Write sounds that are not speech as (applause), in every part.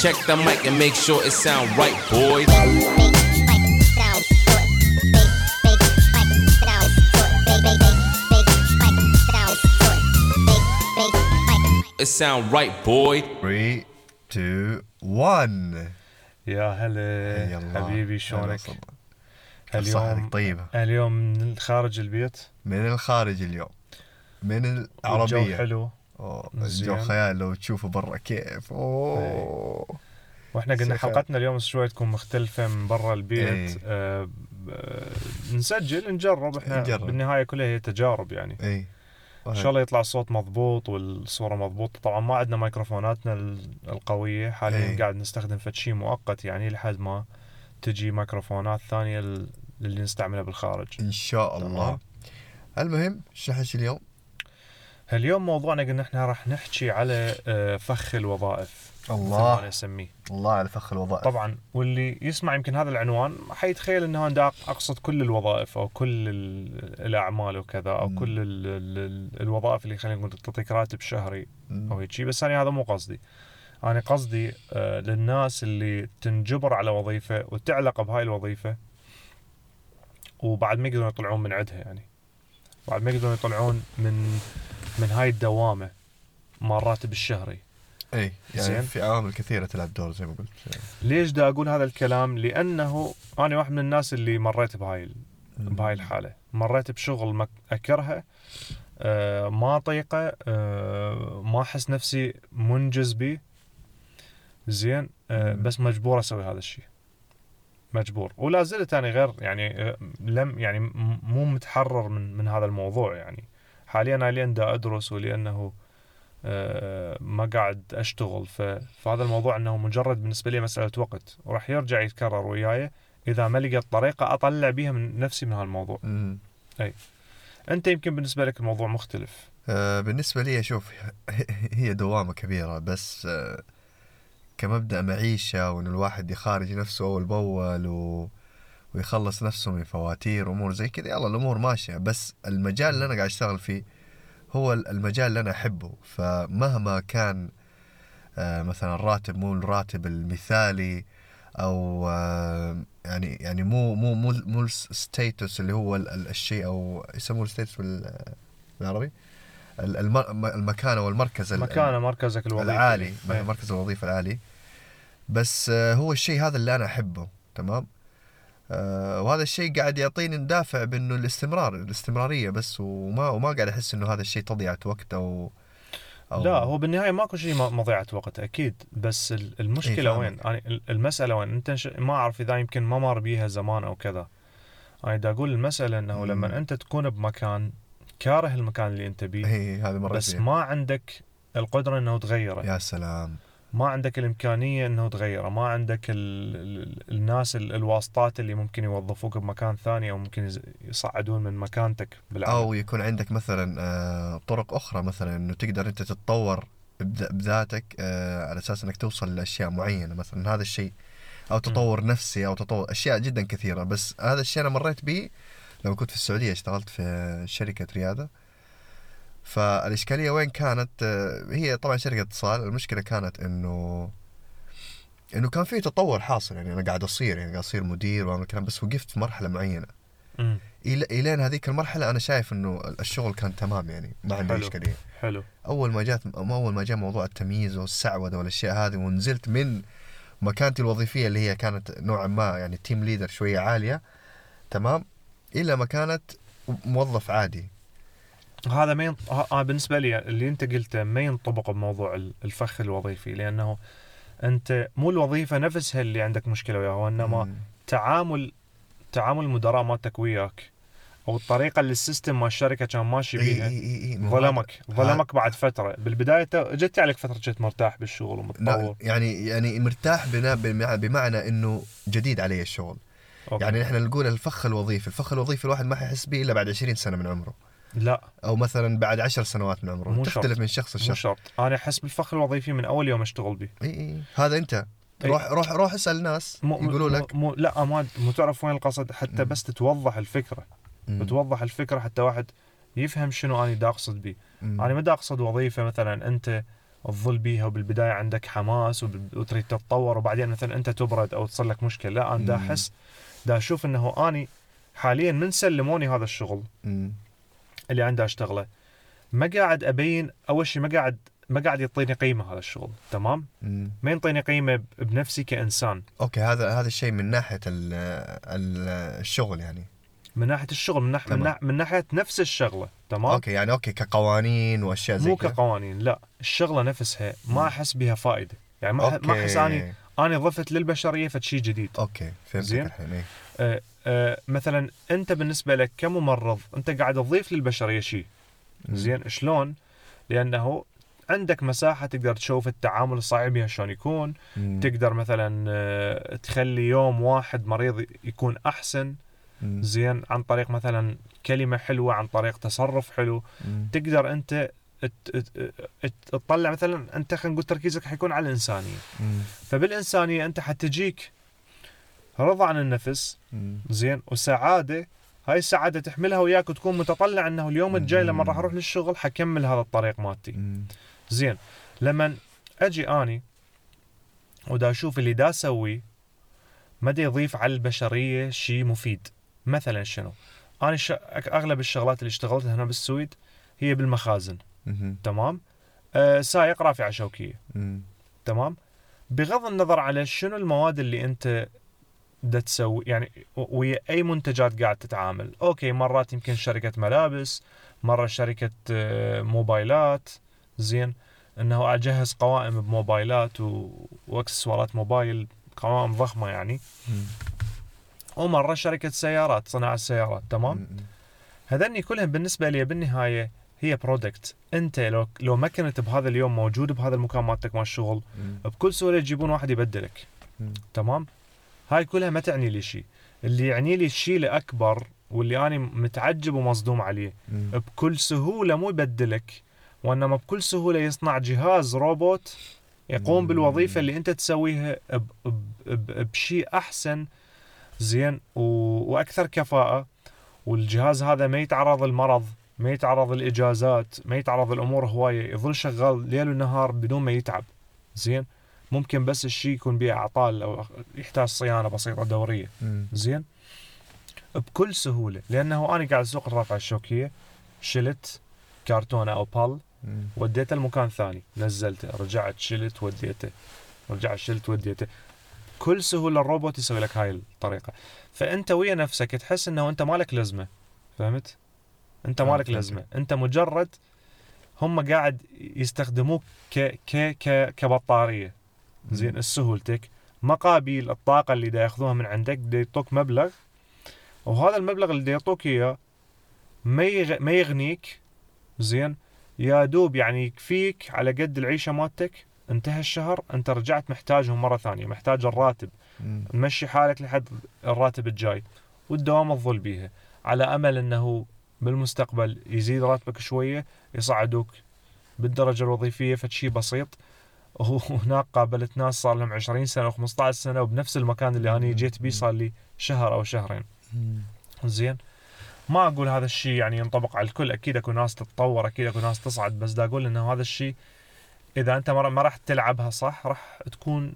Check the mic and make sure it sound right, boys. It sound right, boy. 3 2 1 يا هلا يلا حبيبي شلونك؟ كيف صحتك طيبة اليوم من خارج البيت من الخارج اليوم من الجو العربية حلو الجو خيال لو تشوفه برا كيف. أوه. وإحنا قلنا. حلقتنا اليوم شوي تكون مختلفة من برا البيت. إيه. آه نسجل نجرب. إحنا نجرب. بالنهاية كلها هي تجارب يعني. اي إن شاء الله يطلع الصوت مضبوط والصورة مضبوطة. طبعا ما عندنا ميكروفوناتنا ال- القوية. حاليا إيه. قاعد نستخدم فد شيء مؤقت يعني لحد ما تجي ميكروفونات ثانية ال- اللي نستعملها بالخارج. إن شاء الله. المهم حكي اليوم؟ اليوم موضوعنا قلنا إحنا راح نحكي على آه، فخ الوظائف. الله. أنا أسميه. الله على فخ الوظائف. طبعا واللي يسمع يمكن هذا العنوان حيتخيل إنه أنا أقصد كل الوظائف أو كل ال- الأعمال وكذا أو مم. كل ال ال الوظائف اللي خلينا نقول تعطيك راتب شهري مم. أو هيك بس أنا هذا مو قصدي. أنا قصدي آه، للناس اللي تنجبر على وظيفة وتعلق بهاي الوظيفة وبعد ما يقدرون يطلعون من عندها يعني. بعد ما يقدرون يطلعون من من هاي الدوامة مال الراتب الشهري إي يعني زين. في عوامل كثيرة تلعب دور زي ما قلت. ليش دا أقول هذا الكلام؟ لأنه أنا واحد من الناس اللي مريت بهاي بهاي الحالة. مريت بشغل ما أكرهه آه، ما اطيقه آه، ما أحس نفسي منجز به زين؟ آه،. بس مجبور أسوي هذا الشيء مجبور. ولا زلت أنا غير يعني آه، لم يعني مو متحرر من من هذا الموضوع يعني. حاليا أنا لين دا أدرس ولأنه آه، ما قاعد أشتغل. فهذا الموضوع إنه مجرد بالنسبة لي مسألة وقت. وراح يرجع يتكرر وياي. إذا ما لقيت طريقة أطلع بيها من نفسي من هالموضوع. مم. أنت يمكن بالنسبة لك الموضوع مختلف. آه بالنسبة لي أشوف (laughs) هي دوامة كبيرة بس آه كمبدأ معيشة وإن الواحد يخارج نفسه أول بأول و... ويخلص نفسه من فواتير وأمور زي كذا. يلا الأمور ماشية. بس المجال اللي أنا قاعد أشتغل فيه هو المجال اللي أنا أحبه. فمهما كان آه مثلا الراتب مو الراتب المثالي أو آه يعني يعني مو مو مو مو ال status اللي هو ال- ال- الشيء أو يسموه ال status بال- بالعربي؟ ال- الم- المكانة والمركز ال- مكانه مركزك الوظيفي. العالي. إيه. مركز الوظيفة العالي. بس آه، هو الشيء هذا اللي أنا أحبه. تمام؟ وهذا الشيء قاعد يعطيني دافع بأنه الاستمرار الاستمرارية بس وما وما قاعد أحس أنه هذا الشيء تضيعة وقت أو, أو لا هو بالنهاية ماكو شيء مضيعه وقت أكيد. بس ال- المشكلة إيه، وين؟ يعني ال- المسألة وين؟ أنت. ما أعرف إذا يمكن ما مر بيها زمان أو كذا. أنا دا أقول المسألة إنه مم. لما أنت تكون بمكان كاره المكان اللي أنت بيه هي هذه مرة بس ما عندك القدرة إنه تغيره. يا سلام. ما عندك الإمكانية إنه تغيره ما عندك ال... ال... الناس ال... الواسطات اللي ممكن يوظفوك بمكان ثاني أو ممكن يصعدون من مكانتك بالعمل. أو يكون عندك مثلا آه، طرق أخرى مثلا أنه تقدر أنت تتطور بذ- بذاتك آه، على أساس أنك توصل لأشياء معينة مثلا. هذا الشيء أو تطور نفسي أو تطور أشياء جدا كثيرة. بس هذا الشيء أنا مريت به لما كنت في السعودية اشتغلت في شركة ريادة فالإشكالية وين كانت؟ آه، هي طبعا شركة اتصال. المشكلة كانت إنه إنه كان في تطور حاصل. يعني أنا قاعد أصير يعني قاعد أصير مدير وأعمل كلام بس وقفت في مرحلة معينة. إلى إلين هذيك المرحلة أنا شايف إنه الشغل كان تمام يعني ما عندي. إشكالية حلو. أول ما جات أول ما جاء موضوع التمييز والسعودة والأشياء هذه ونزلت من مكانتي الوظيفية اللي هي كانت نوعا ما يعني team leader شوية عالية تمام إلى مكانة موظف عادي. هذا ما ينط... آه بالنسبة لي اللي أنت قلته ما ينطبق بموضوع ال- الفخ الوظيفي لأنه أنت مو الوظيفة نفسها اللي عندك مشكلة وياها وإنما مم. تعامل تعامل المدراء مالتك وياك أو الطريقة اللي ال system مال الشركة كان ماشي بيها إي إي إي ما هو ظلمك ظلمك بعد فترة بالبداية جت عليك فترة كنت مرتاح بالشغل ومتطور يعني يعني مرتاح بمعنى إنه جديد علي الشغل okay. يعني إحنا نقول الفخ الوظيفي الفخ الوظيفي الواحد ما حيحس به إلا بعد 20 سنة من عمره لا أو مثلا بعد 10 سنوات من عمره مو تختلف شرط. من شخص مو لشخص شرط أنا أحس بالفخ الوظيفي من أول يوم أشتغل به إي إي هذا أنت. روح روح روح اسأل ناس مو يقولوا مو- لك مو لا ما مو تعرف وين القصد حتى مم. بس تتوضح الفكرة. بتوضح الفكرة حتى واحد يفهم شنو أنا دا أقصد به. أنا ما دا أقصد وظيفة مثلا أنت تظل بيها وبالبداية عندك حماس وتريد تتطور وبعدين مثلا أنت تبرد أو تصير لك مشكلة لا أنا دا. أحس دا أشوف إنه اني حاليا من سلموني هذا الشغل مم. اللي عندي اشتغله. ما قاعد أبين أول شيء ما قاعد ما قاعد يعطيني قيمة هذا الشغل تمام؟ مم. ما يعطيني قيمة بنفسي كإنسان. أوكي هذا هذا الشيء من ناحية ال ال الشغل يعني. من ناحية الشغل من, ناح من, من ناحية نفس الشغلة تمام؟ okay يعني okay كقوانين وأشياء زي مو كقوانين لا الشغلة نفسها. ما أحس بها فائدة. يعني ما أح- ما أحس أني أني ضفت للبشرية فد شيء جديد. okay فهمتك زين. الحين إيه. آه مثلا أنت بالنسبة لك كممرض أنت قاعد تضيف للبشريه شيء. زين شلون؟ لأنه عندك مساحة تقدر تشوف التعامل الصحي بها شلون يكون مم. تقدر مثلا آه، تخلي يوم واحد مريض يكون أحسن مم. زين عن طريق مثلا كلمة حلوة عن طريق تصرف حلو مم. تقدر أنت تطلع مثلا أنت خلينا نقول تركيزك حيكون على الإنسانية مم. فبالإنسانية أنت حتجيك رضا عن النفس. زين وسعادة هاي السعادة تحملها وياك وتكون متطلع إنه اليوم الجاي لما. راح أروح للشغل حكمل هذا الطريق مالتي. زين لما أجي أني ودا أشوف اللي دا اسويه ما دا يضيف على البشرية شيء مفيد مثلا شنو؟ أنا ش... أغلب الشغلات اللي اشتغلتها هنا بالسويد هي بالمخازن. تمام؟ أه سايق رافعه شوكية. تمام؟ بغض النظر على شنو المواد اللي أنت دا تسوي يعني ويا أي منتجات قاعد تتعامل، أوكي مرات يمكن شركة ملابس، مرة شركة آه، موبايلات زين إنه أجهز قوائم بموبايلات و... وأكسسوارات موبايل قوائم ضخمة يعني. ومرة شركة سيارات صناعة السيارات تمام. هذني كلهم بالنسبة لي بالنهاية هي product أنت لو لو ما كنت بهذا اليوم موجود بهذا المكان مالتك مال الشغل. بكل سهولة يجيبون واحد يبدلك. تمام هاي كلها ما تعني لي شيء اللي يعني لي الشيء الاكبر واللي أنا متعجب ومصدوم عليه مم. بكل سهولة مو يبدلك وإنما بكل سهولة يصنع جهاز روبوت يقوم. بالوظيفة اللي أنت تسويها بشيء أحسن زين و... وأكثر كفاءة والجهاز هذا ما يتعرض للمرض ما يتعرض للإجازات ما يتعرض للامور هواية يظل شغال ليل ونهار بدون ما يتعب زين ممكن بس الشيء يكون به اعطال أو يحتاج صيانة بسيطة دورية. مم. زين؟ بكل سهولة لأنه أنا قاعد أسوق الرافعه الشوكية شلت كرتونه أو بال. وديته لمكان ثاني نزلته رجعت شلت وديته رجعت شلت وديته. بكل سهولة الروبوت يسوي لك هاي الطريقة. فأنت ويا نفسك تحس إنه أنت مالك لازمة فهمت؟ أنت آه، مالك. لازمة. أنت مجرد هم قاعد يستخدموك ك ك ك كبطارية. زين السهولتك مقابل الطاقة اللي دا ياخذوها من عندك دا يعطوك مبلغ. وهذا المبلغ اللي دا يعطوك إياه ما يغ... ما يغنيك. زين يا دوب يعني يكفيك على قد العيشة مالتك. انتهى الشهر انت رجعت محتاجهم مرة ثانية محتاج الراتب. مم. تمشي حالك لحد الراتب الجاي. والدوام تظل بيها. على أمل إنه بالمستقبل يزيد راتبك شوية يصعدوك بالدرجة الوظيفية فشي بسيط. وهناك (laughs) قابلت ناس صار لهم 20 سنة و15 سنة وبنفس المكان اللي أنا جيت بيه صار لي شهر أو شهرين. زين. ما أقول هذا الشيء يعني ينطبق على الكل أكيد أكو ناس تتطور أكيد أكو ناس تصعد بس دا أقول إنه هذا الشيء إذا أنت ما راح تلعبها صح راح تكون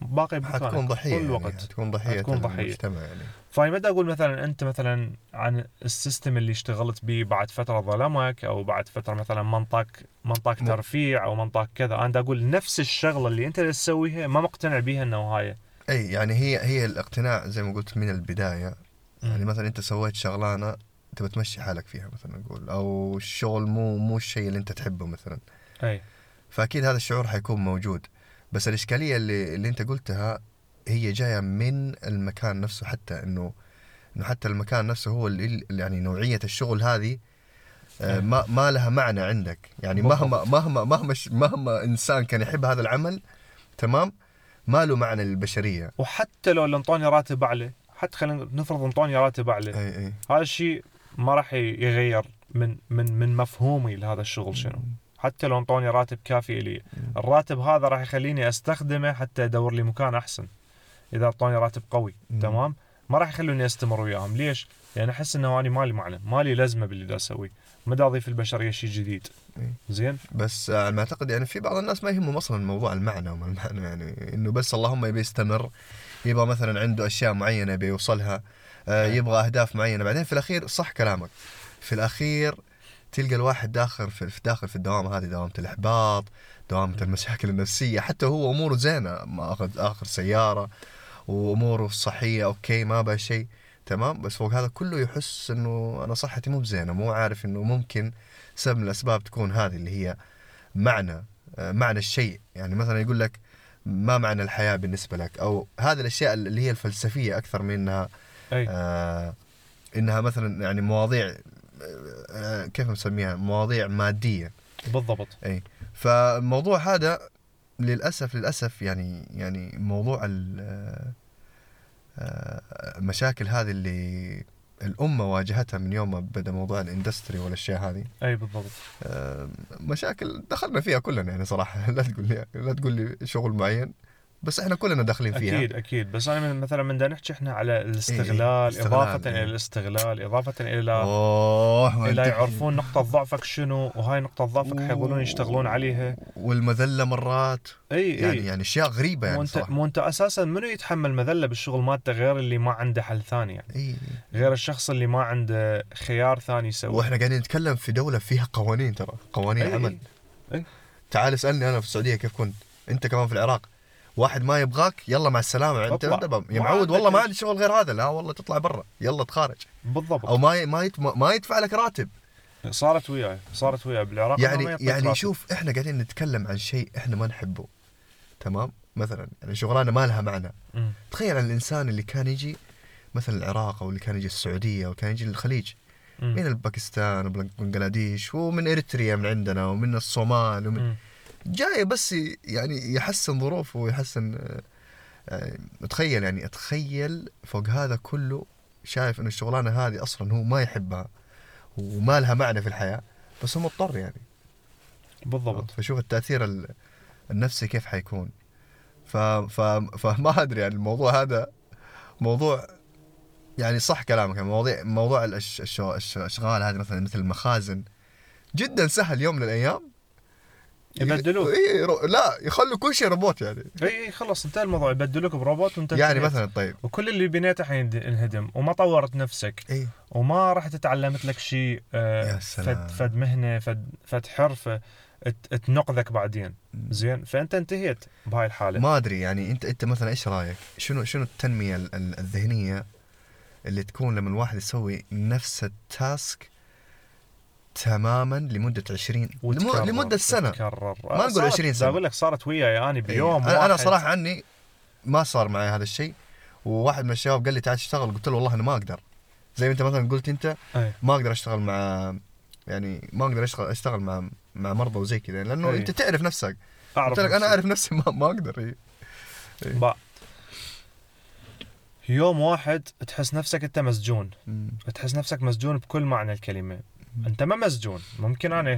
باقي بمكانك حتكون ضحية طول يعني. الوقت حتكون ضحية حتكون ضحية. المجتمع يعني. فأي متى أقول مثلا أنت مثلا عن ال system اللي اشتغلت به بعد فترة ظلمك أو بعد فترة مثلا منطق منطق مو- ترفيع أو منطق كذا. أنا أقول نفس الشغلة اللي أنت تسويها ما مقتنع بيها إنه هاي. أي يعني هي هي الاقتناع زي ما قلت من البداية. يعني مثلا أنت سويت شغلانة تبى تمشي حالك فيها مثلا نقول أو الشغل مو مو الشيء اللي أنت تحبه مثلا. أي. فأكيد هذا الشعور حيكون موجود. بس الإشكالية اللي اللي أنت قلتها هي جاية من المكان نفسه حتى إنه إنه حتى المكان نفسه هو اللي يعني نوعية الشغل هذه آه، إيه. ما ما لها معنى عندك. يعني. مهما مهما مهما مهما إنسان كان يحب هذا العمل تمام؟ ما له معنى للبشريه وحتى لو انطوني راتب اعلى حتى خلينا نفرض أنطوني راتب اعلى إي إي. هذا الشيء ما راح يغير من من من مفهومي لهذا الشغل شنو. حتى لو انطوني راتب كافي لي. الراتب هذا راح يخليني أستخدمه حتى أدور لي مكان أحسن. إذا أعطوني راتب قوي مم. تمام؟ ما راح يخلوني أستمر وياهم. ليش؟ لأن أحس إنه أنا مالي معنى مالي لازمة باللي دا أسويه. ما دا أضيف البشرية شيء جديد. إيه. زين؟ بس آه، ما أعتقد يعني في بعض الناس ما يهمهم أصلا موضوع المعنى وما المعنى يعني إنه بس اللهم يبي يستمر يبغى مثلا عنده أشياء معينة يبي يوصلها آه، إيه. يبغى أهداف معينة. بعدين في الأخير صح كلامك. في الأخير تلقى الواحد داخل في في- داخل في الدوامه هذه دوامة الإحباط دوامة المشاكل النفسية. حتى هو أموره زينة ما اخذ اخر سيارة وأموره الصحيه أوكي ما بقى شيء تمام؟ بس فوق هذا كله يحس إنه أنا صحتي مو بزينة مو عارف إنه ممكن سبب من الأسباب تكون هذه اللي هي معنى آه، معنى الشيء. يعني مثلا يقول لك ما معنى الحياة بالنسبة لك؟ أو هذه الأشياء اللي هي الفلسفية أكثر من إنها أي. آه إنها مثلا يعني مواضيع كيف نسميها؟ مواضيع مادية. بالضبط. إي. فالموضوع هذا للأسف للأسف يعني يعني موضوع ال- آه، آه، المشاكل هذه اللي الأمة واجهتها من يوم ما بدأ موضوع ال industry والأشياء هذه. إي بالضبط. آه، مشاكل دخلنا فيها كلنا يعني صراحة. (laughs) لا تقول لي لا تقول لي شغل معين. بس إحنا كلنا داخلين فيها. أكيد أكيد. بس أنا مثلا من دا نحكي إحنا على الاستغلال استغلال، إضافة إيه. إلى الاستغلال إضافة إلى أوه إلى يعرفون نقطة ضعفك شنو وهاي نقطة ضعفك حيظلون يشتغلون عليها. والمذلة مرات. إي يعني إي. يعني أشياء غريبة يعني انت صراحة. مو انت أساسا منو يتحمل مذلة بالشغل مالته غير اللي ما عنده حل ثاني يعني؟ إي. غير الشخص اللي ما عنده خيار ثاني يسوي. وإحنا قاعدين نتكلم في دولة فيها قوانين ترى قوانين أي- عمل أي. تعال اسألني أنا في السعودية كيف كنت. أنت كمان في العراق. واحد ما يبغاك يلا مع السلامة انت. يا معود والله ما. عندي شغل غير هذا لا والله تطلع برا يلا تخارج بالضبط أو ما ي- ما ما يدفع لك راتب صارت وياي صارت وياي بالعراق يعني يعني. شوف إحنا قاعدين نتكلم عن شيء إحنا ما نحبه تمام مثلا يعني شغلانة ما لها معنى مم. تخيل عن الإنسان اللي كان يجي مثلا العراق أو اللي كان يجي السعودية أو كان يجي الخليج. من الباكستان وبنغلاديش ومن إريتريا من عندنا ومن الصومال ومن مم. جاي بس يعني يحسن ظروفه ويحسن آه، آه، تخيل يعني أتخيل فوق هذا كله شايف انه الشغلانة هذه أصلا هو ما يحبها وما لها معنى في الحياة بس هو مضطر يعني بالضبط فشوف التأثير ال- النفسي كيف حيكون ف... ف... فما أدري يعني الموضوع هذا موضوع يعني صح كلامك يعني مواضيع موضوع. الأشغال هذه مثلا مثل المخازن جدا سهل يوم من الأيام يبدلوك. إيه رو... لا يخلوا كل شيء روبوت يعني. اي اي خلص انتهى الموضوع. يبدلوك بروبوت وانت يعني. مثلا طيب. وكل اللي بنيته حينهدم وما طورت نفسك. اي وما راح تعلمت لك شيء آه، يا سلام. فد, فد مهنة فد, فد حرفه تنقذك بعدين. زين؟ فأنت انتهيت بهاي الحالة. ما أدري يعني انت أنت مثلا إيش رأيك؟ شنو شنو التنمية ال- ال- الذهنية اللي تكون لما الواحد يسوي نفس التاسك تماما لمدة 20 لم- وتكرر لمدة سنة وتكرر. ما نقول صارت- 20 دا سنة. أقول لك صارت وياي اني بيوم إيه. أنا أنا واحد. صراحة عني ما صار معي هذا الشيء وواحد من الشباب قال لي تعال تشتغل قلت له والله أنا ما أقدر زي ما أنت مثلا قلت أنت أي. ما أقدر أشتغل مع يعني ما أقدر اشتغل أشتغل مع مع مرضى وزي كذا لأنه أي. أنت تعرف نفسك أعرف قلت لك أنا. أعرف نفسي ما, ما أقدر إيه. يوم واحد تحس نفسك أنت مسجون مم. تحس نفسك مسجون بكل معنى الكلمة أنت ما مسجون. ممكن أنا.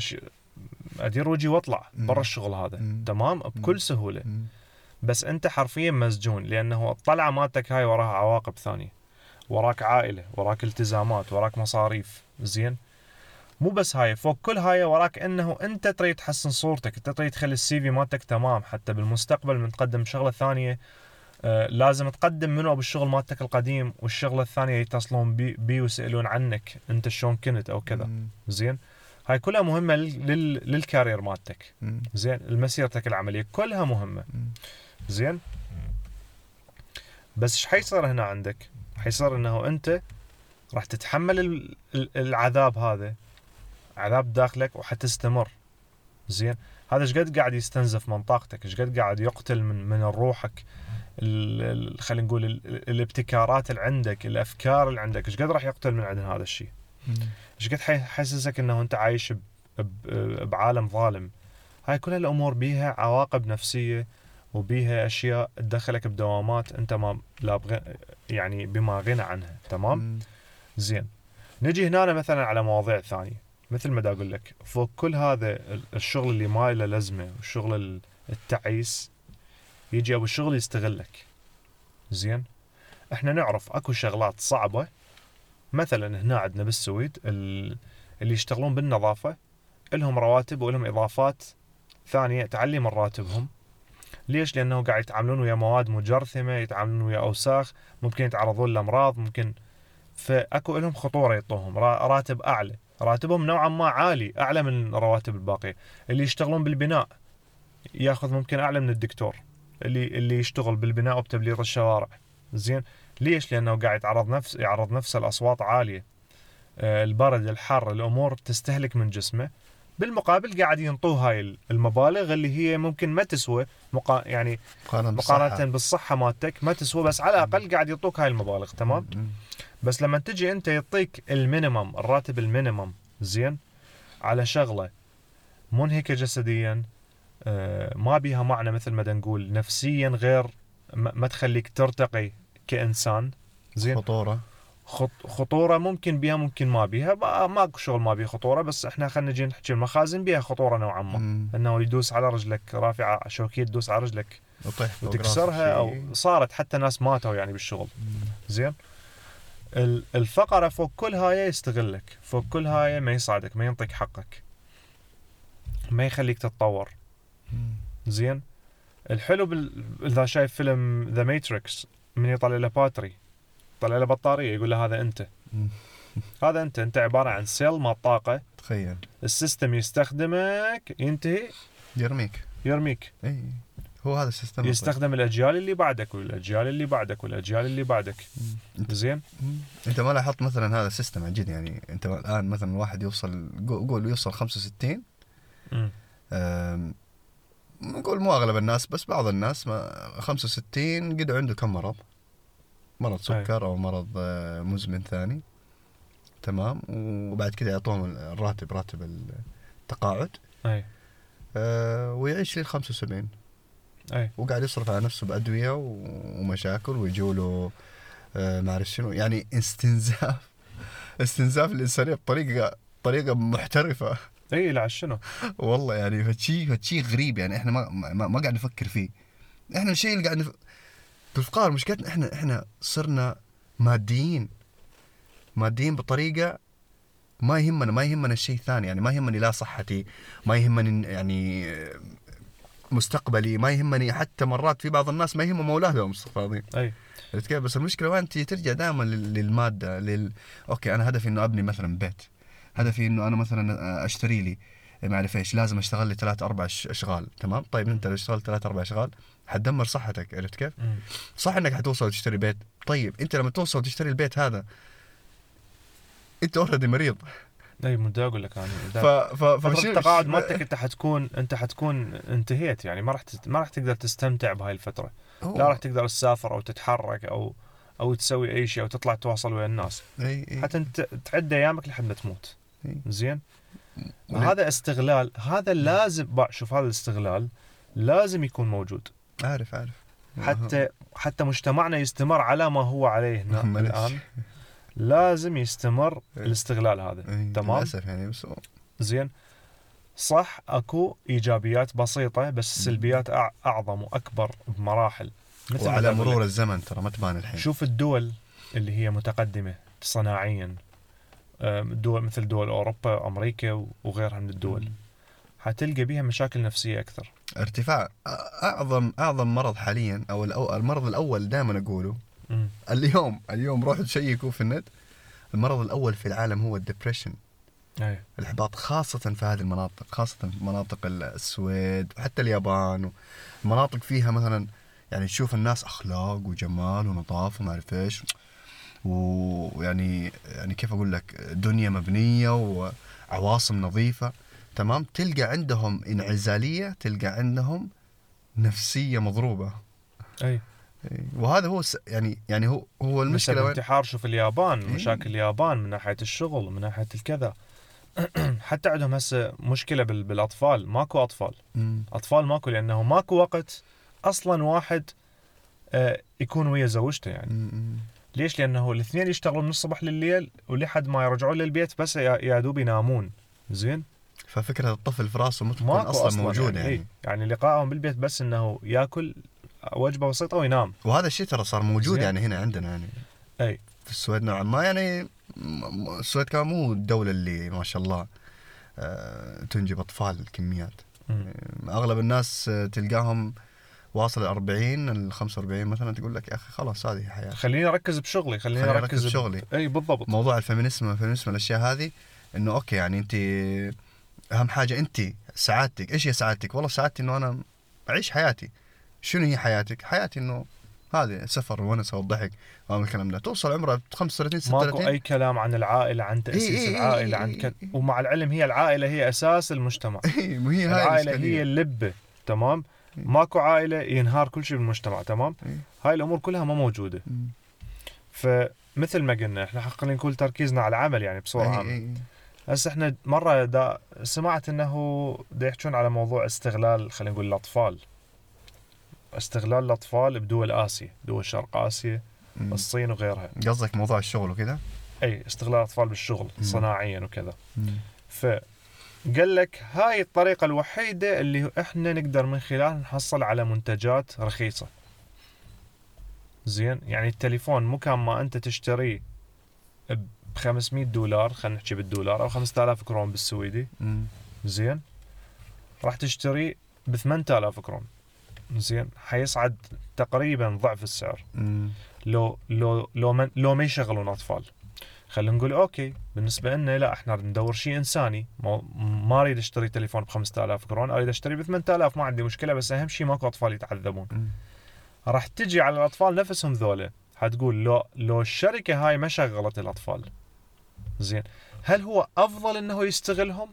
أدير وجهي وأطلع. برا الشغل هذا. مم. تمام؟ بكل سهولة. مم. بس أنت حرفيا مسجون لأنه الطلعه مالتك هاي وراها عواقب ثانية. وراك عائلة وراك التزامات وراك مصاريف. زين؟ مو بس هاي فوق كل هاي وراك إنه أنت تريد تحسن صورتك أنت تريد تخلي ال CV مالتك تمام. حتى بالمستقبل من تقدم شغلة ثانية. لازم تقدم منو بالشغل مالتك القديم والشغله الثانية يتصلون بي, بي ويسألون عنك انت شلون كنت أو كذا. زين؟ هاي كلها مهمة لل... لل... لل career مالتك. زين؟ مسيرتك العملية كلها مهمة. زين؟ بس إيش حيصير هنا عندك؟ حيصير إنه أنت راح تتحمل ال- ال- العذاب هذا عذاب داخلك وحتستمر. زين؟ هذا إيش قد قاعد يستنزف من طاقتك؟ إيش قد قاعد يقتل من من روحك؟ خلينا نقول ال- ال- الابتكارات اللي عندك الأفكار اللي عندك إيش قد راح يقتل من عندنا هذا الشيء. إيش قد حيحسسك إنه أنت عايش بعالم ظالم؟ هاي كل الأمور بيها عواقب نفسية وبيها أشياء تدخلك بدوامات أنت ما لا بغ... يعني بما غنى عنها تمام؟ مم. زين. نجي هنا مثلا على مواضيع ثانية. مثل ما دا أقول لك فوق كل هذا ال- الشغل اللي ما له لازمة والشغل ال- التعيس يجي أبو الشغل يستغلك. زين؟ إحنا نعرف أكو شغلات صعبة. مثلا هنا عندنا بالسويد ال... اللي يشتغلون بالنظافة لهم رواتب ولهم إضافات ثانية تعلي من راتبهم ليش؟ لأنه قاعد يتعاملون ويا مواد مجرثمة، يتعاملون ويا أوساخ، ممكن يتعرضون لأمراض، ممكن. فأكو لهم خطورة يعطوهم را- راتب أعلى، راتبهم نوعا ما عالي، أعلى من رواتب الباقية، اللي يشتغلون بالبناء ياخذ ممكن أعلى من الدكتور، اللي اللي يشتغل بالبناء وبتبليط الشوارع، زين؟ ليش؟ لأنه قاعد يتعرض نفس يعرض نفسه لاصوات عالية. آه، البرد، الحر، الأمور تستهلك من جسمه، بالمقابل قاعد ينطوه هاي المبالغ اللي هي ممكن ما تسوى مقا... يعني مقارنة بالصحة. مقارنة بالصحة مالتك ما تسوى بس على الأقل قاعد يعطوك هاي المبالغ تمام. بس لما تجي أنت يعطيك ال minimum الراتب ال minimum زين على شغلة منهكة جسديا ما بيها معنى مثل ما نقول نفسيا غير ما تخليك ترتقي كإنسان. زين؟ خطورة. خط- خطورة ممكن بيها ممكن ما بيها. ما- ماكو شغل ما بيها خطورة بس إحنا خلينا نجي نحكي المخازن بيها خطورة نوعا ما. مم. إنه يدوس على رجلك رافعة شوكية تدوس على رجلك. وتكسرها أو. صارت حتى ناس ماتوا يعني بالشغل. مم. زين؟ ال- الفقرة فوق كل هاي يستغلك. فوق كل هاي ما يساعدك ما ينطيك حقك. ما يخليك تتطور. زين. الحلو بال... إذا شايف فيلم The Matrix من يطلع له battery طلع له بطارية يقول له هذا أنت. (laughs) هذا أنت أنت عبارة عن cell مال طاقة. تخيل. ال system يستخدمك ينتهي. يرميك. يرميك. إي. هو هذا ال system يستخدم الأجيال اللي بعدك والأجيال اللي بعدك والأجيال اللي بعدك. زين. أنت ما لاحظت مثلا هذا ال system عن جد؟ يعني أنت الآن مثلا واحد يوصل قو- قول يوصل 65 مم. أم، نقول مو أغلب الناس بس بعض الناس ما 65 قد عنده كم مرض؟ مرض سكر أو مرض آه، مزمن ثاني. تمام. وبعد كذا يعطوهم الراتب راتب التقاعد. أي. أه، ويعيش لل 75 أي. وقاعد يصرف على نفسه بأدوية ومشاكل ويجوا له آه، ما أعرف شنو. يعني (laughs) استنزاف استنزاف الانسانيه بطريقة طريقة محترفة. اي لا شنو والله يعني فشي فشي غريب يعني إحنا ما ما, ما قاعد نفكر فيه. إحنا الشيء اللي قاعد نف... بالفقار مشكلتنا إحنا إحنا صرنا ماديين. ماديين بطريقة ما يهمنا ما يهمنا الشيء الثاني يعني ما يهمني لا صحتي ما يهمني يعني مستقبلي ما يهمني حتى مرات في بعض الناس ما يهمهم أولادهم استغفر أي. عرفت كيف؟ بس المشكلة وين ترجع دائما لل- للمادة لل okay أنا هدفي إنه أبني مثلا بيت. هدفي إنه أنا مثلا أشتري لي ما أعرف إيش لازم أشتغل لي ثلاث أربع أشغال تمام؟ طيب أنت لو اشتغلت ثلاث أربع أشغال حتدمر صحتك عرفت كيف. صح إنك حتوصل وتشتري بيت. طيب أنت لما توصل وتشتري البيت هذا أنت already مريض. اي مو أقول لك أنا. ف دا- ف فترة فشو- التقاعد مالتك أنت حتكون أنت حتكون انتهيت يعني. ما راح. ما راح تقدر تستمتع بهاي الفترة. هو- لا راح تقدر تسافر أو تتحرك أو أو تسوي أي شيء أو تطلع تواصل ويا الناس. اي اي حتى أنت تعد أيامك لحد ما تموت. زين؟ ولن- هذا استغلال هذا لازم بقى شوف هذا الاستغلال لازم يكون موجود. عارف عارف. حتى حتى مجتمعنا يستمر على ما هو عليه هنا. (laughs) الآن. لازم يستمر إيه. الاستغلال هذا. إي، تمام. للأسف يعني بس زين. صح أكو إيجابيات بسيطة بس السلبيات أع- أعظم وأكبر بمراحل. مثل وعلى. مرور الزمن ترى ما تبان الحين. شوف الدول اللي هي متقدمة صناعيا. دول مثل دول أوروبا أمريكا وغيرها من الدول. حتلقى بيها مشاكل نفسية أكثر. ارتفاع أ- أعظم أعظم مرض حاليا أو الأو- المرض الأول دائما أقوله. مم. اليوم اليوم روحوا تشيكوا في النت. المرض الأول في العالم هو ال depression. أي. الإحباط خاصة في هذه المناطق خاصة في مناطق السويد وحتى اليابان. مناطق فيها مثلا يعني تشوف الناس أخلاق وجمال ونظافة وما أعرف إيش. ويعني يعني كيف أقول لك دنيا مبنية وعواصم نظيفة تمام؟ تلقى عندهم انعزالية تلقى عندهم نفسية مضروبة. أي. وهذا هو س- يعني يعني هو هو المشكلة المشكلة وين؟ انتحار شوف اليابان إيه. مشاكل اليابان من ناحية الشغل من ناحية الكذا. (clears throat) حتى عندهم هسه مشكلة بال- بالأطفال ماكو أطفال. مم. أطفال ماكو لأنه ماكو وقت أصلا واحد آه، يكون ويا زوجته يعني. مم. ليش؟ لأنه الاثنين يشتغلون من الصبح لليل ولحد ما يرجعون للبيت بس يا دوب ينامون. زين؟ ففكرة الطفل في راسه ما تكون ماكو أصلا, أصلا موجودة يعني, يعني, يعني, يعني لقائهم بالبيت بس إنه يأكل وجبة بسيطة وينام. وهذا الشيء ترى صار موجود زين. يعني هنا عندنا يعني. اي في السويد نوعا ما يعني السويد كمان مو الدولة اللي ما شاء الله آه، تنجب أطفال كميات مم. أغلب الناس آه، تلقاهم واصل ال 40 ال 45 مثلا تقول لك يا أخي خلاص هذه حياه خليني أركز بشغلي خليني خليني أركز بشغلي. إي بالضبط موضوع ال feminism ال feminism الأشياء هذه إنه okay يعني أنت أهم حاجة أنت سعادتك إيش هي سعادتك والله سعادتي إنه أنا أعيش حياتي شنو هي حياتك حياتي إنه هذه سفر ونس والضحك وهذا الكلام ده توصل عمرها 35 ماكو 36 أي كلام عن العائلة عن تأسيس إي إي إي العائله عن إي. ومع العلم هي العائلة هي أساس المجتمع (laughs) إيه، هاي العائلة. هي اللبه تمام. ماكو عائلة ينهار كل شيء بالمجتمع تمام إي. هاي الأمور كلها ما موجودة. فمثل ما قلنا إحنا خلينا نقول تركيزنا على العمل يعني بصورة إي عامة إي إي. هسه إحنا مرة دا سمعت إنه دا يحجون على موضوع استغلال خلينا نقول الأطفال استغلال الأطفال بدول آسيا دول شرق آسيا مم. الصين وغيرها قصدك موضوع الشغل وكذا إي استغلال الأطفال بالشغل مم. صناعيا وكذا مم. فقال لك هاي الطريقة الوحيدة اللي إحنا نقدر من خلالها نحصل على منتجات رخيصة. زين؟ يعني التليفون مو كان ما أنت تشتريه ب 500 دولار خلينا نحكي بالدولار أو 5000 كرون بالسويدي. زين؟ راح تشتريه ب 8000 كرون. زين؟ حيصعد تقريبا ضعف السعر. مم. لو لو لو من لو ما يشغلون أطفال. خلينا نقول okay بالنسبة لنا لا إحنا ندور شيء إنساني. ما, أريد أشتري تليفون ب 5000 كرون أريد أشتري ب 8000 ما عندي مشكلة بس أهم شيء ماكو أطفال يتعذبون. راح تجي على الأطفال نفسهم ذولا حتقول لو لو الشركة هاي ما شغلت الأطفال. زين. هل هو أفضل إنه يستغلهم؟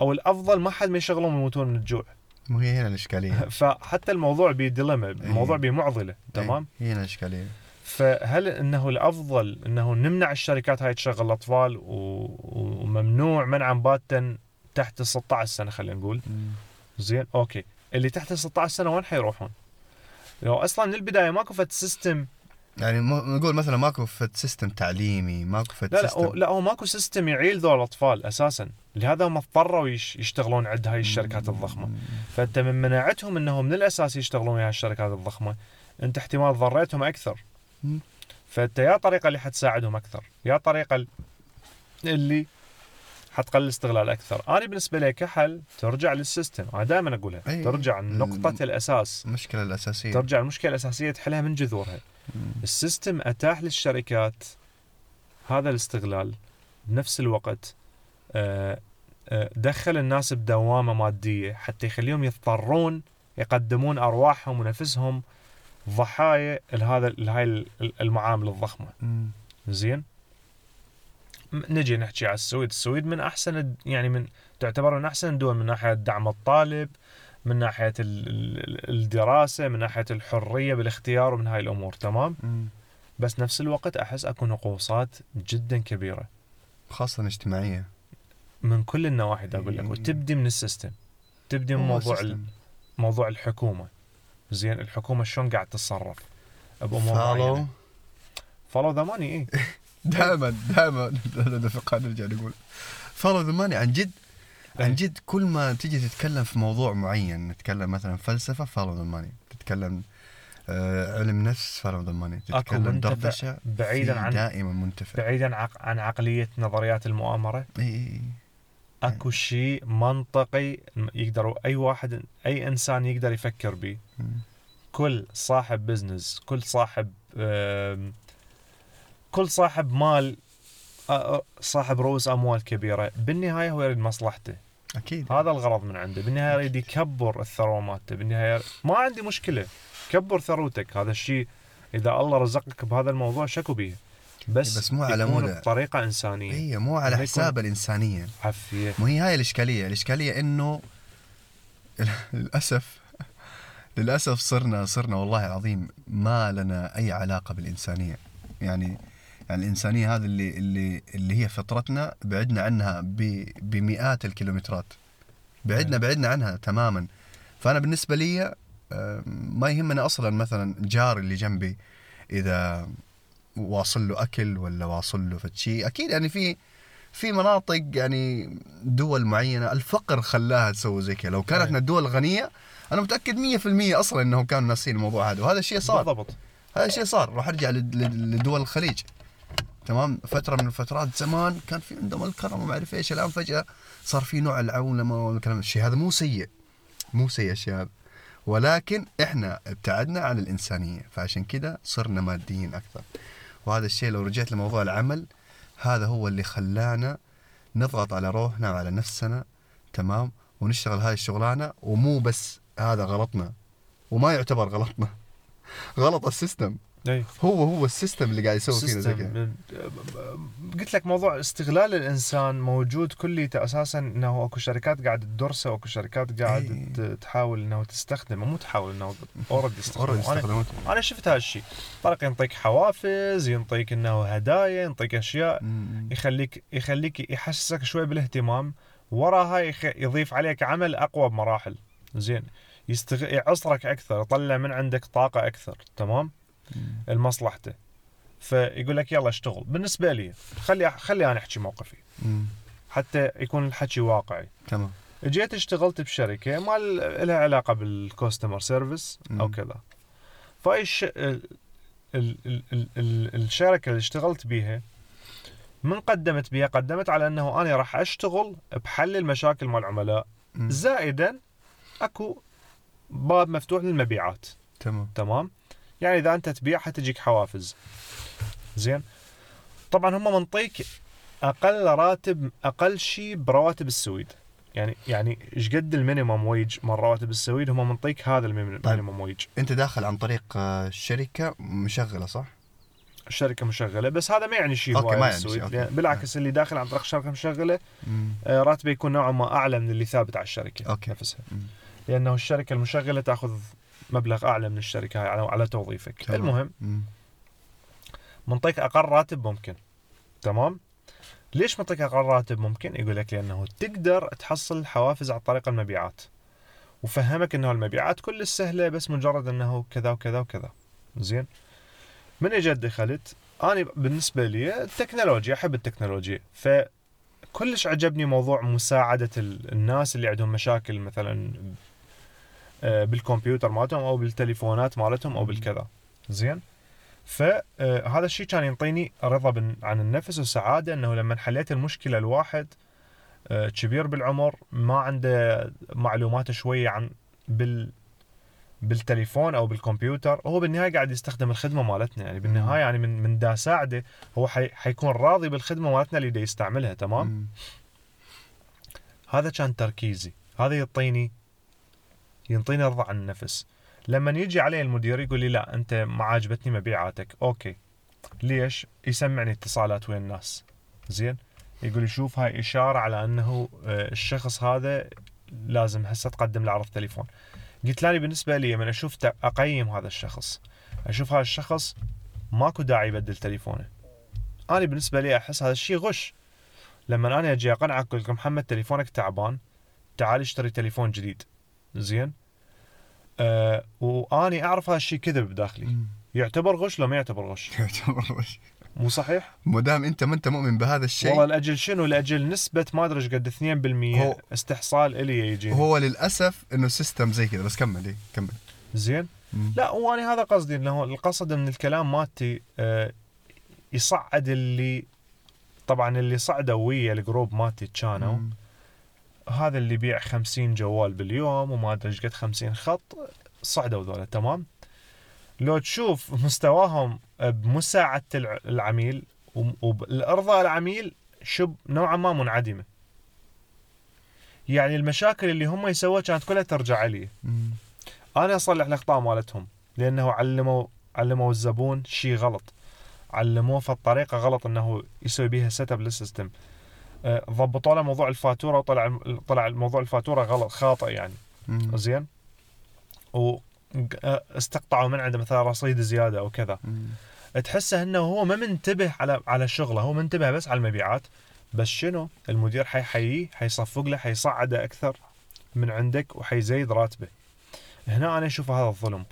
أو الأفضل ما حد ما يشغلهم يموتون من الجوع؟ مو هي هنا الإشكالية. (laughs) فحتى الموضوع بيدلما الموضوع بمعضلة تمام؟ إيه، هي هنا الإشكالية. فهل إنه الأفضل إنه نمنع الشركات هاي تشغل الأطفال و... وممنوع منعا باتا تحت ال 16 سنة خلينا نقول. زين okay اللي تحت ال 16 سنة وين حيروحون؟ لو أصلا من البداية ماكو فد system يعني نقول مثلا ماكو فد system تعليمي ماكو فد لا لا system هو- لا هو ماكو system يعيل ذول الأطفال أساسا لهذا هم اضطروا يش... يشتغلون عند هاي الشركات الضخمة فأنت من مناعتهم إنهم من الأساس يشتغلون ويا الشركات الضخمة أنت احتمال ضريتهم أكثر. فأنت يا طريقه اللي حتساعدهم أكثر يا طريقه ال- اللي حتقلل استغلال أكثر أنا بالنسبة لي كحل ترجع لل system أنا دائما اقولها أي. ترجع لنقطة الأساس المشكلة الأساسية ترجع المشكلة الأساسية تحلها من جذورها مم. ال system أتاح للشركات هذا الاستغلال بنفس الوقت آه، آه، دخل الناس بدوامة مادية حتى يخليهم يضطرون يقدمون أرواحهم ونفسهم ضحايا لهذا لهاي المعامل الضخمة. زين؟ م- نجي نحكي على السويد. السويد من أحسن يعني من تعتبر من أحسن الدول من ناحية دعم الطالب من ناحية ال- ال- الدراسة من ناحية الحرية بالاختيار ومن هاي الأمور. تمام؟ مم. بس نفس الوقت أحس أكو نقوصات جدا كبيرة. خاصة اجتماعية. من كل النواحي أقول لك. وتبدي من ال system. تبدي من موضوع. موضوع الحكومة. زين الحكومة شلون قاعد تتصرف؟ بامور. معينة. follow the money اي دائما دائما نفق نرجع نقول follow the money عن جد عن إيه. جد كل ما تيجي تتكلم في موضوع معين نتكلم مثلا فلسفة follow the money تتكلم آه علم نفس follow the money تتكلم دردشة بعيدا عن دائما منتفع. بعيدا عن عقلية نظريات المؤامرة. اي اي أكو شيء منطقي يقدر أي واحد أي إنسان يقدر يفكر به. كل صاحب business كل صاحب كل صاحب مال صاحب رؤوس أموال كبيرة بالنهاية هو يريد مصلحته. أكيد. هذا الغرض من عنده. بالنهاية يريد يكبر الثروة مالته. بالنهاية ما عندي مشكلة. كبر ثروتك. هذا الشيء إذا الله رزقك بهذا الموضوع شكو به. بس بس مو على مود- بطريقة إنسانية. هي مو على حساب الإنسانية. عفية. مو هي هاي الإشكالية. الإشكالية إنه (laughs) للأسف للأسف صرنا صرنا والله العظيم ما لنا أي علاقة بالإنسانية. يعني يعني الإنسانية هذه اللي اللي اللي هي فطرتنا بعدنا عنها ب- بمئات الكيلومترات. بعدنا بعدنا عنها تماما. فأنا بالنسبة لي آه، ما يهمنا أصلا مثلا جاري اللي جنبي إذا واصل له أكل ولا واصل له فشي أكيد يعني في في مناطق يعني دول معينة الفقر خلاها تسوي زي كذا. لو كانت الدول الغنيه أنا متأكد 100% أصلا إنهم كانوا ناسين الموضوع هذا وهذا الشيء صار. بالضبط. هذا الشيء صار. راح أرجع لد- لد- لدول الخليج. تمام؟ فترة من الفترات زمان كان في عندهم الكرم وما أعرف إيش. الآن فجأة صار في نوع العولمة والكلام. الشيء هذا مو سيء. مو سيء الشيء هذا ولكن إحنا ابتعدنا عن الإنسانية فعشان كذا صرنا ماديين أكثر. وهذا الشيء لو رجعت لموضوع العمل هذا هو اللي خلانا نضغط على روحنا وعلى نفسنا. تمام؟ ونشتغل هاي الشغلانة ومو بس هذا غلطنا. وما يعتبر غلطنا. غلط ال system. أي. هو هو ال system اللي قاعد يسوي فينا زي كذا. قلت لك موضوع استغلال الإنسان موجود كليته أساسا إنه أكو شركات قاعدة تدرسه واكو شركات قاعدة. ت- تحاول إنه تستخدمه. مو تحاول إنه اوريدي تستخدمه أنا. أنا شفت هالشيء طريق ينطيك حوافز ينطيك إنه هدايا ينطيك أشياء. مم. يخليك يخليك يحسسك شوي بالاهتمام. وراها يخ... يضيف عليك عمل أقوى بمراحل. زين. يستغ... يعصرك أكثر يطلع من عندك طاقة أكثر تمام؟ لمصلحته. فيقول لك يلا اشتغل. بالنسبة لي خلي خلي أنا أحكي موقفي. مم. حتى يكون الحكي واقعي. تمام. جيت اشتغلت بشركة ما لها علاقة بال customer service أو. كذا. فاي. ال... ال... ال... ال... ال... الشركة اللي اشتغلت بيها من قدمت بها قدمت على أنه أنا راح أشتغل بحل المشاكل مع العملاء. زائدا اكو باب مفتوح للمبيعات. تمام. تمام؟ يعني إذا أنت تبيع حتجيك حوافز. زين؟ طبعا هم منطيك أقل راتب أقل شيء برواتب السويد. يعني يعني إيش قد ال minimum wage مال رواتب السويد؟ هم منطيك هذا ال minimum wage. أنت داخل عن طريق آه، شركة مشغلة صح؟ الشركة مشغلة بس هذا ما يعني شيء هواي ما يعني أوكي. يعني بالعكس اللي داخل عن طريق شركة مشغلة. آه، راتبه يكون نوعا ما أعلى من اللي ثابت على الشركة أوكي. نفسها. مم. لأنه الشركة المشغلة تأخذ مبلغ أعلى من الشركة هاي على على توظيفك. تمام. المهم. منطيك أقل راتب ممكن. تمام؟ ليش منطيك أقل راتب ممكن؟ يقول لك لأنه تقدر تحصل حوافز عن طريق المبيعات. وفهمك إنه المبيعات كل سهلة بس مجرد إنه كذا وكذا وكذا. زين؟ من اجت دخلت؟ أنا بالنسبة لي التكنولوجيا أحب التكنولوجيا فكلش عجبني موضوع مساعدة ال- الناس اللي عندهم مشاكل مثلا بالكمبيوتر مالتهم أو بالتليفونات مالتهم أو بالكذا. زين؟ فهذا الشيء كان ينطيني رضا عن النفس وسعاده إنه لما حليت المشكلة الواحد آه، كبير بالعمر ما عنده معلومات شوية عن بال بالتليفون أو بالكمبيوتر هو بالنهاية قاعد يستخدم الخدمة مالتنا. يعني بالنهاية يعني من من دا ساعده هو حي حيكون راضي بالخدمة مالتنا اللي دا يستعملها تمام؟ مم. هذا كان تركيزي. هذا يعطيني ينطيني رضا عن النفس. لما يجي علي المدير يقول لي لا أنت ما عاجبتني مبيعاتك. أوكي. ليش؟ يسمعني اتصالات ويا الناس. زين. يقول لي شوف هاي إشارة على أنه آه، الشخص هذا لازم هسه تقدم له عرض تليفون. قلت لاني بالنسبة لي من أشوف أقيم هذا الشخص. أشوف هذا الشخص ماكو داعي يبدل تليفونه. أنا بالنسبة لي أحس هذا الشيء غش. لما أنا أجي أقنعك أقول لك محمد تليفونك تعبان. تعال اشتري تليفون جديد. زين. آه وآني أعرف هذا الشيء كذب بداخلي. مم. يعتبر غش لو ما يعتبر غش. (laughs) يعتبر وش. مو صحيح؟ ما دام أنت ما أنت مؤمن بهذا الشيء. والله لأجل شنو؟ لأجل نسبة ما أدري إيش قد 2% هو- استحصال إلي يجي هو للأسف إنه system زي كذا. بس كمل إيه، كمل. زين؟ مم. لا وأنا هذا قصدي إنه القصد من الكلام مالتي آه يصعد اللي طبعا اللي صعدوا ويا ال group مالتي كانوا. مم. هذا اللي يبيع 50 جوال باليوم وما أدري إيش قد 50 خط صعدوا ذولا تمام؟ لو تشوف مستواهم بمساعدة الع- العميل وال إرضاء العميل شبه نوعا ما منعدمة. يعني المشاكل اللي هم يسووها كانت كلها ترجع لي. أنا أصلح الأخطاء مالتهم لأنه علموا علموا الزبون شيء غلط. علموه في الطريقة غلط إنه يسوي بيها set up لل system ضبطوا له موضوع الفاتورة وطلع طلع موضوع الفاتورة غلط خاطئ يعني. مم. زين؟ و آه، من عنده مثلا رصيد زيادة أو كذا. تحسه إنه هو ما منتبه على على شغله هو منتبه بس على المبيعات. بس شنو؟ المدير حيحييه حيصفق له حيصعده أكثر من عندك وحيزيد راتبه. هنا أنا أشوف هذا الظلم.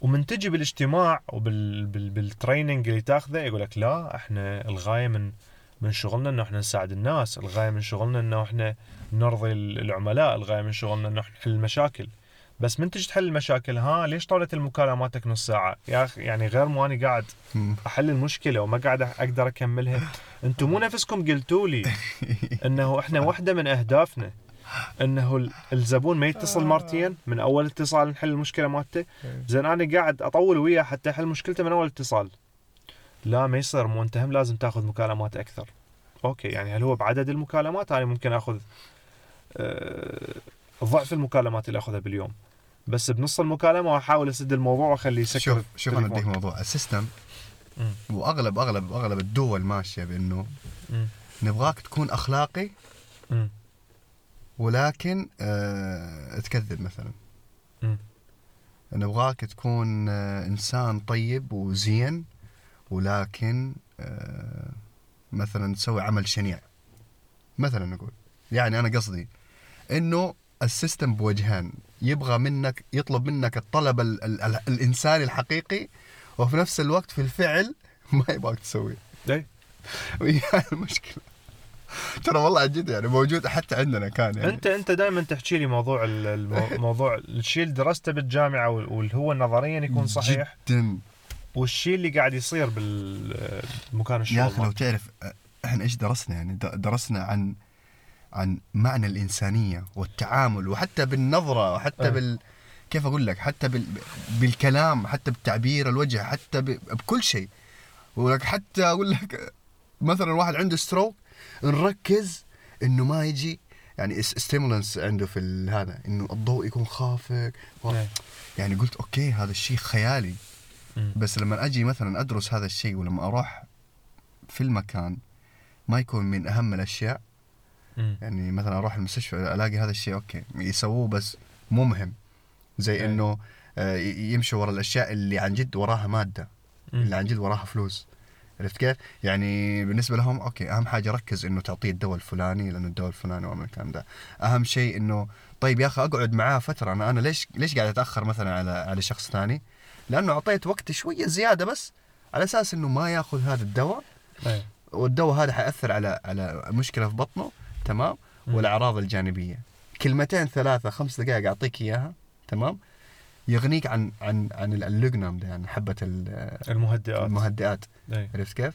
ومن تجي بالإجتماع وبالتريننج اللي تاخذه يقول لك لا إحنا الغاية من من شغلنا إنه إحنا نساعد الناس، الغاية من شغلنا إنه إحنا نرضي العملاء، الغاية من شغلنا إنه إحنا نحل المشاكل. بس من تجي تحل المشاكل ها ليش طولت المكالماتك نص ساعة؟ يا أخي يعني غير مو اني قاعد. أحل المشكلة وما قاعد أقدر أكملها. أنتم مو نفسكم قلتوا لي (laughs) إنه إحنا واحدة من أهدافنا. إنه ال- الزبون ما يتصل مرتين من أول اتصال نحل المشكلة مالته. زين أنا قاعد أطول وياه حتى أحل مشكلته من أول اتصال. لا ما يصير مو انت هم لازم تاخذ مكالمات أكثر أوكي يعني هل هو بعدد المكالمات أنا ممكن آخذ آه، ضعف المكالمات اللي آخذها باليوم بس بنص المكالمة واحاول أسد الموضوع وأخليه يسكر شوف شوف أنا. أديك موضوع السيستم. وأغلب أغلب أغلب الدول ماشية بأنه. نبغاك تكون أخلاقي مم. ولكن آه تكذب مثلا مم. نبغاك تكون آه إنسان طيب وزين ولكن آه مثلا تسوي عمل شنيع. مثلا نقول يعني أنا قصدي إنه السيستم بوجهان يبغى منك يطلب منك الطلب ال ال ال الإنساني الحقيقي وفي نفس الوقت في الفعل (laughs) ما يبغاك تسويه. (laughs) وهي المشكلة ترى والله عن جد يعني موجود حتى عندنا كان يعني. أنت أنت دائما تحكي لي موضوع ال- المو- (laughs) موضوع الشيء اللي درسته بالجامعة وال- واللي هو نظريا يكون صحيح. جدا. والشيء اللي قاعد يصير بال- بمكان الشغل يا أخي لو. تعرف إحنا إيش درسنا يعني درسنا عن عن معنى الإنسانية والتعامل وحتى بالنظرة وحتى أه. بال كيف أقول لك حتى بال... بالكلام حتى بتعبير الوجه حتى ب... بكل شيء ولك حتى أقول لك مثلا واحد عنده stroke نركز إنه ما يجي يعني stimulus عنده في هذا إنه الضوء يكون خافت و... يعني قلت أوكي هذا الشيء خيالي. بس لما أجي مثلا أدرس هذا الشيء ولما أروح في المكان ما يكون من أهم الأشياء. يعني مثلا أروح المستشفى ألاقي هذا الشيء أوكي يسووه بس مو مهم زي. إنه آه، يمشوا ورا الأشياء اللي عن جد وراها مادة اللي عن جد وراها فلوس عرفت كيف؟ يعني بالنسبة لهم أوكي أهم حاجة ركز إنه تعطيه الدواء الفلاني لأنه الدواء الفلاني ومن الكلام ده أهم شيء إنه طيب يا أخي أقعد معاه فترة أنا أنا ليش ليش قاعد أتأخر مثلا على على شخص ثاني؟ لأنه أعطيت وقت شوية زيادة بس على أساس إنه ما يأخذ هذا الدواء إيه. والدواء هذا حيأثر على على مشكلة في بطنه تمام. والأعراض الجانبية كلمتين ثلاثة خمس دقائق أعطيك إياها تمام يغنيك عن عن عن اللوجنام ده يعني حبة ال- المهدئات المهدئات إيه. عرفت كيف؟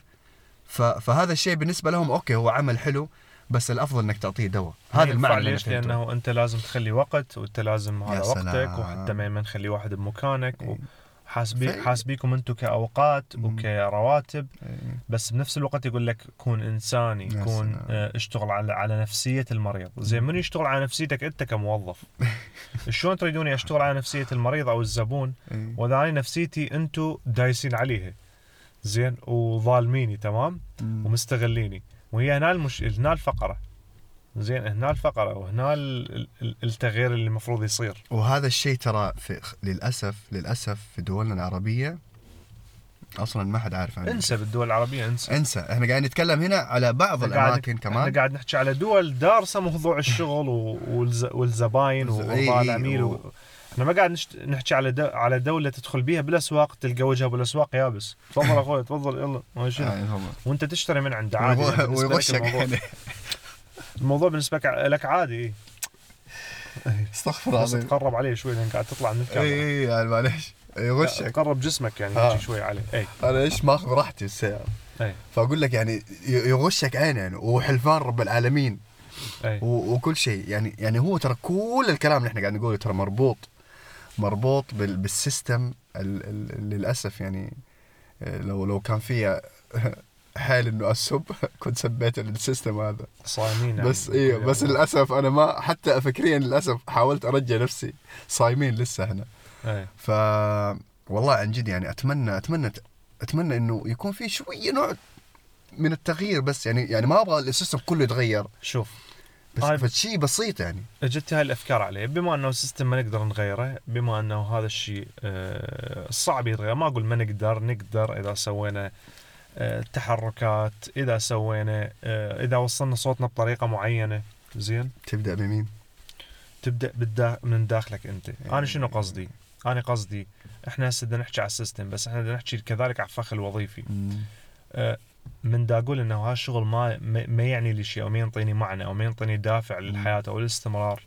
فهذا الشيء بالنسبة لهم أوكي هو عمل حلو بس الأفضل إنك تعطيه دواء هذا المعنى اللي ليش؟ لأنه أنت لازم تخلي وقت وأنت لازم هذا وقتك. وحتى ما نخلي واحد بمكانك إيه. وحاسبي في- حاسبيكم أنتم كأوقات. وكرواتب. بس بنفس الوقت يقول لك كون إنساني كون. آه، اشتغل على على نفسية المريض زين من يشتغل على نفسيتك أنت كموظف (laughs) شلون تريدوني اشتغل على نفسية المريض أو الزبون. واذا أنا نفسيتي أنتم دايسين عليها زين وظالميني تمام. ومستغليني وهي هنا المش... هنا الفقرة زين هنا الفقرة وهنا ال... ال... التغيير اللي المفروض يصير. وهذا الشيء ترى في للأسف للأسف في دولنا العربية أصلا ما حد عارف عنه. انسى بالدول العربية انسى. انسى. إحنا قاعدين نتكلم هنا على بعض قاعد- الأماكن إحنا كمان قاعد نحكي على دول دارسة موضوع الشغل و... والز... والزباين إي، العميل و... و- إحنا ما قاعد نشت... نحكي على دو... على دولة تدخل بيها بالأسواق تلقى وجهها بالأسواق يابس. تفضل أخوي تفضل يلا ما شنو؟ هم- وأنت تشتري من عنده عادي يعني ويغشك (laughs) الموضوع, بالنسبة لك- عادي. استغفر الله. العظيم تقرب عليه شوي لأن قاعد تطلع من إي الكاميرا إي يعني معلش يغشك تقرب جسمك يعني آه. شوي عليه. إي. أنا إيش ماخذ راحتي بالسياره إي. فأقول لك يعني يغشك عين يعني وحلفان رب العالمين. إي. و- وكل شيء. يعني يعني هو ترى كل الكلام اللي إحنا قاعد نقوله ترى مربوط مربوط بال بال system ال- ال- للأسف يعني آه، لو لو كان فيها (laughs) حال إنه أسب. (laughs) كنت سبيت ال system هذا. صايمين بس يعني. أيوه بس للأسف أنا ما حتى فكريا للأسف حاولت أرجع نفسي صايمين لسه هنا. اي ف والله عن جد يعني أتمنى أتمنى أتمنى إنه يكون في شوية نوع من التغيير بس يعني يعني ما أبغى ال system كله يتغير. شوف بس هاي- فشيء بسيط يعني. اجت هاي الأفكار عليه. بما إنه ال system ما نقدر نغيره بما إنه هذا الشيء آه، صعب يتغير ما أقول ما نقدر نقدر إذا سوينا آه، تحركات إذا سوينا آه، إذا وصلنا صوتنا بطريقة معينة. زين؟ تبدأ بمين؟ تبدأ بالدا من داخلك أنت. أنا شنو قصدي؟ أنا قصدي إحنا هسه بدنا نحكي على ال system بس إحنا بدنا نحكي كذلك على الفخ الوظيفي. آه، من دا أقول إنه هالشغل ما ما ما يعني لي شيء أو ما ينطيني معنى أو ما ينطيني دافع للحياة أو الاستمرار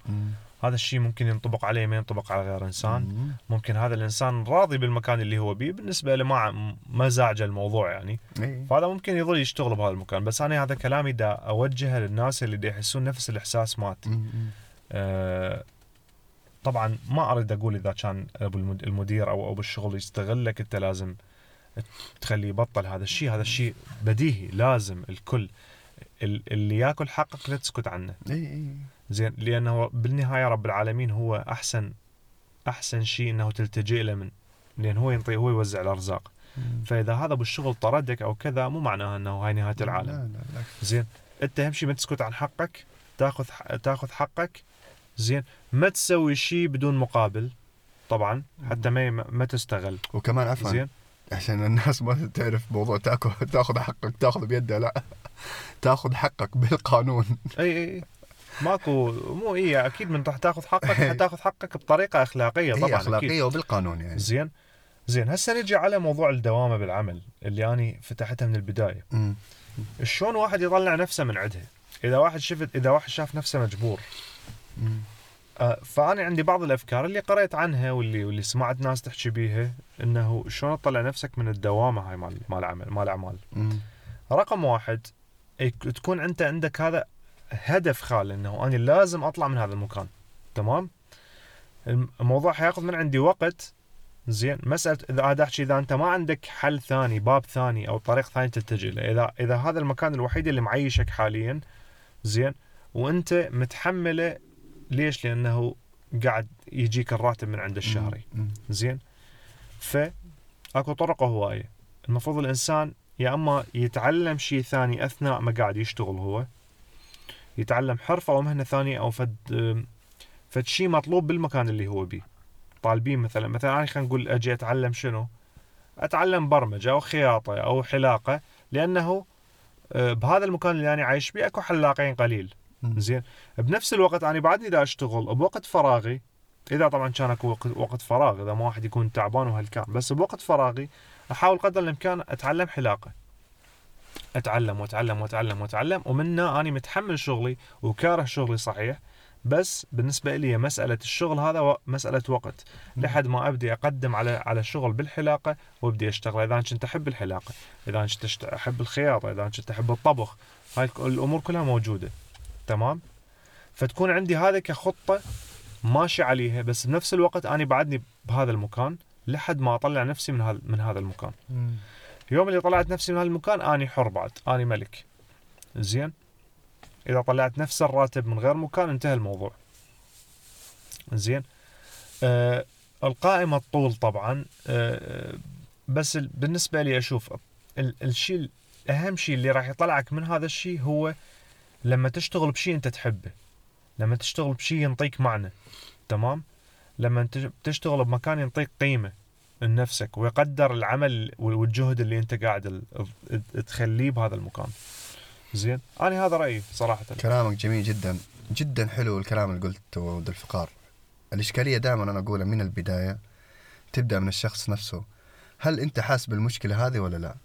هذا الشيء ممكن ينطبق عليه ما ينطبق على غير إنسان مم. ممكن هذا الإنسان راضي بالمكان اللي هو بيه بالنسبة له ما ما زعجه الموضوع يعني إيه. فهذا ممكن يظل يشتغل بهذا المكان بس أنا هذا كلامي دا أوجهه للناس اللي دا يحسون نفس الإحساس مالتي. أه طبعا ما أريد أقول إذا كان أبو المد- المدير أو أبو الشغل يستغلك أنت لازم تخليه يبطل هذا الشيء هذا الشيء بديهي لازم الكل ال- اللي ياكل حقك لا تسكت عنه إيه. إيه. زين لأنه بالنهاية رب العالمين هو أحسن أحسن شيء إنه تلتجئ له من لأن هو ينطي هو يوزع الأرزاق. مم. فإذا هذا بالشغل طردك أو كذا مو معناها إنه هاي نهاية العالم. لا لا زين أنت أهم شيء ما تسكت عن حقك تاخذ تاخذ حقك. زين ما تسوي شيء بدون مقابل طبعا حتى ما ما تستغل. وكمان عفوا زين. عشان الناس ما تعرف موضوع تاكل تاخذ حقك تاخذ بيدها لا. تاخذ حقك بالقانون. أي أي. ماكو مو اي أكيد من راح تاخذ حقك (laughs) حتاخذ حقك بطريقة أخلاقية هي طبعا أخلاقية أكيد. وبالقانون يعني زين زين هسه نجي على موضوع الدوامة بالعمل اللي اني فتحتها من البداية. شلون واحد يطلع نفسه من عندها إذا واحد شفت إذا واحد شاف نفسه مجبور. آه، فأنا عندي بعض الأفكار اللي قريت عنها واللي واللي سمعت ناس تحكي بيها إنه شلون تطلع نفسك من الدوامة هاي مال مال عمل مال أعمال. رقم واحد يك- تكون أنت عندك هذا هدف خال إنه أنا لازم أطلع من هذا المكان. تمام؟ الم- الموضوع حياخذ من عندي وقت. زين. مسألة إذا هذا احكي إذا أنت ما عندك حل ثاني باب ثاني أو طريق ثاني تلتجئ له اذا إذا هذا المكان الوحيد اللي معيشك حاليا زين وأنت متحمله ليش؟ لأنه قاعد يجيك الراتب من عند الشهري. زين. ف أكو طرق هوايه المفروض الإنسان يا أما يتعلم شيء ثاني أثناء ما قاعد يشتغل هو يتعلم حرفة أو مهنة ثانية أو فد فد شيء مطلوب بالمكان اللي هو بيه. طالبين مثلا مثلا أنا خلينا نقول أجي أتعلم شنو؟ أتعلم برمجة أو خياطة أو حلاقة لأنه آه، بهذا المكان اللي أنا عايش بيه أكو حلاقين قليل. زين؟ بنفس الوقت أنا بعدني دا أشتغل بوقت فراغي إذا طبعا كان أكو وقت, وقت فراغ إذا ما واحد يكون تعبان وهالكان بس بوقت فراغي أحاول قدر الإمكان أتعلم حلاقة. أتعلم وأتعلم وأتعلم وأتعلم ومنها أني متحمل شغلي وكاره شغلي صحيح بس بالنسبة لي مسألة الشغل هذا مسألة وقت. لحد ما أبدي أقدم على على شغل بالحلاقة وأبدي أشتغل. إذا كنت أحب الحلاقة إذا كنت أحب الخياطة إذا كنت أحب الطبخ هاي الأمور كلها موجودة. تمام؟ فتكون عندي هذا كخطة ماشي عليها بس بنفس الوقت أنا بعدني بهذا المكان لحد ما أطلع نفسي من هذا من هذا المكان. يوم اللي طلعت نفسي من هذا المكان آني حر بعد آني ملك. زين؟ إذا طلعت نفس الراتب من غير مكان انتهى الموضوع. زين؟ آه القائمة الطول طبعا آه بس ال- بالنسبة لي أشوف ال- الشيء أهم شيء اللي راح يطلعك من هذا الشيء هو لما تشتغل بشيء أنت تحبه. لما تشتغل بشيء ينطيك معنى. تمام؟ لما تشتغل بمكان ينطيك قيمة. نفسك ويقدر العمل والجهد اللي انت قاعد تخليه بهذا المكان زين؟ أنا هذا رأيي صراحة. كلامك جميل جدا. جدا حلو الكلام اللي قلته ولد الفقار. الإشكالية دائما أنا أقولها من البداية تبدأ من الشخص نفسه. هل أنت حاس بالمشكلة هذه ولا لا؟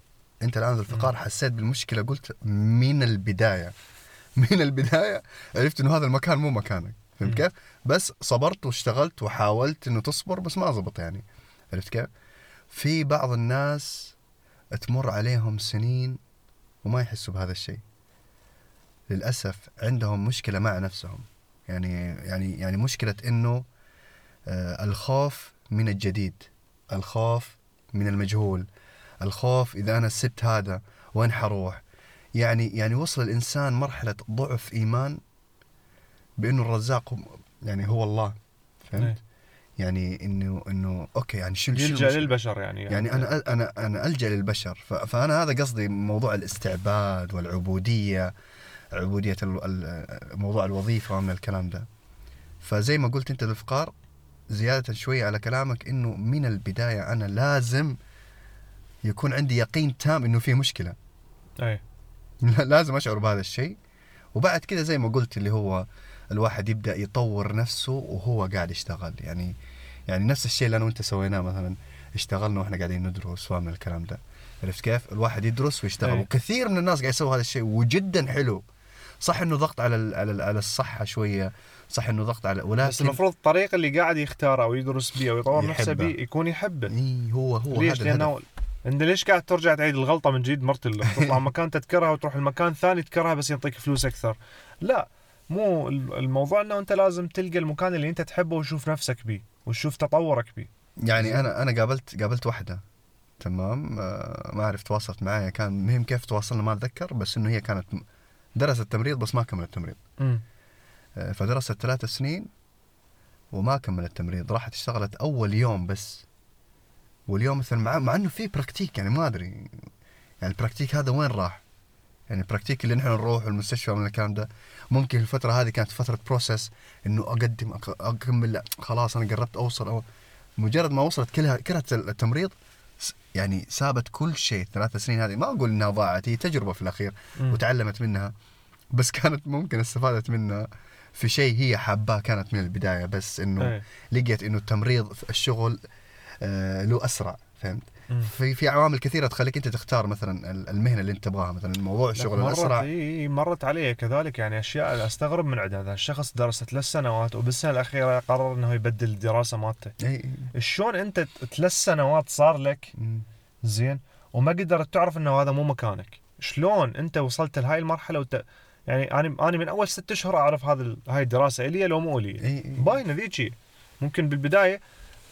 أنت الآن ذو الفقار حسيت بالمشكلة قلت من البداية. (laughs) من البداية عرفت أنه هذا المكان مو مكانك. فهمت. كيف؟ بس صبرت واشتغلت وحاولت أنه تصبر بس ما زبط يعني. عرفت كيف؟ في بعض الناس تمر عليهم سنين وما يحسوا بهذا الشيء. للأسف عندهم مشكلة مع نفسهم. يعني يعني يعني مشكلة إنه آه الخوف من الجديد الخوف من المجهول الخوف إذا أنا سبت هذا وين حروح؟ يعني يعني وصل الإنسان مرحلة ضعف إيمان بإنه الرزاق يعني هو الله. فهمت؟ إيه. يعني إنه إنه أوكي يعني شو يلجأ؟ للبشر يعني يعني أنا أنا أنا ألجأ للبشر. فأنا هذا قصدي موضوع الاستعباد والعبودية عبودية موضوع الوظيفة ومن الكلام ده. فزي ما قلت أنت الافقار زيادة شوية على كلامك إنه من البداية أنا لازم يكون عندي يقين تام إنه في مشكلة. اي (laughs) لازم أشعر بهذا الشيء. وبعد كذا زي ما قلت اللي هو الواحد يبدأ يطور نفسه وهو قاعد يشتغل يعني يعني نفس الشيء اللي أنا وأنت سويناه مثلا اشتغلنا وإحنا قاعدين ندرس ومن الكلام ده عرفت كيف؟ الواحد يدرس ويشتغل أي. وكثير من الناس قاعد يسووا هذا الشيء وجدا حلو صح إنه ضغط على على على الصحة شوية صح إنه ضغط على بس ولكن المفروض الطريقة اللي قاعد يختاره أو يدرس بيه أو يطور نفسه. بيه يكون يحبه إي هو هو ليش؟ هذا. لأنه أنت ليش قاعد ترجع تعيد الغلطة من جديد مرتين (laughs) تطلع مكان تذكرها وتروح المكان ثاني تذكرها بس يعطيك فلوس أكثر لا مو الموضوع إنه أنت لازم تلقى المكان اللي أنت تحبه وتشوف نفسك بيه وتشوف تطورك بيه. يعني أنا أنا قابلت قابلت واحدة تمام؟ آه، ما أعرف تواصلت معي كان مهم كيف تواصلنا ما أتذكر بس إنه هي كانت درست تمريض بس ما كملت تمريض. آه، فدرست ثلاث سنين وما كملت تمريض راحت اشتغلت أول يوم بس. واليوم مثلا مع, مع إنه في practic يعني ما أدري. يعني ال practic هذا وين راح؟ يعني ال practic اللي نحن نروح المستشفى من الكلام ده ممكن الفترة هذه كانت فترة process إنه أقدم أكمل لا خلاص أنا قربت أوصل أو مجرد ما وصلت كلها كرهت التمريض يعني سابت كل شيء ثلاث سنين هذه ما أقول إنها ضاعت هي تجربة في الأخير وتعلمت منها بس كانت ممكن استفادت منها في شيء هي حاباه كانت من البداية بس إنه إيه. لقيت إنه التمريض في الشغل آه له أسرع فهمت؟ في في عوامل كثيرة تخليك أنت تختار مثلا ال- المهنة اللي أنت تبغاها مثلا موضوع الشغل مرت الأسرع. إي مرت علي كذلك يعني أشياء أستغرب من عندها هذا الشخص درس ثلاث سنوات وبالسنة الأخيرة قرر إنه يبدل الدراسة مالته. إي. شلون أنت ثلاث سنوات صار لك. زين. وما قدرت تعرف إنه هذا مو مكانك. شلون أنت وصلت لهاي المرحلة وت... يعني أنا أنا من أول ست أشهر أعرف هذا ال- هاي الدراسة إلي لو مو إلي. باينة ذيجي ممكن بالبداية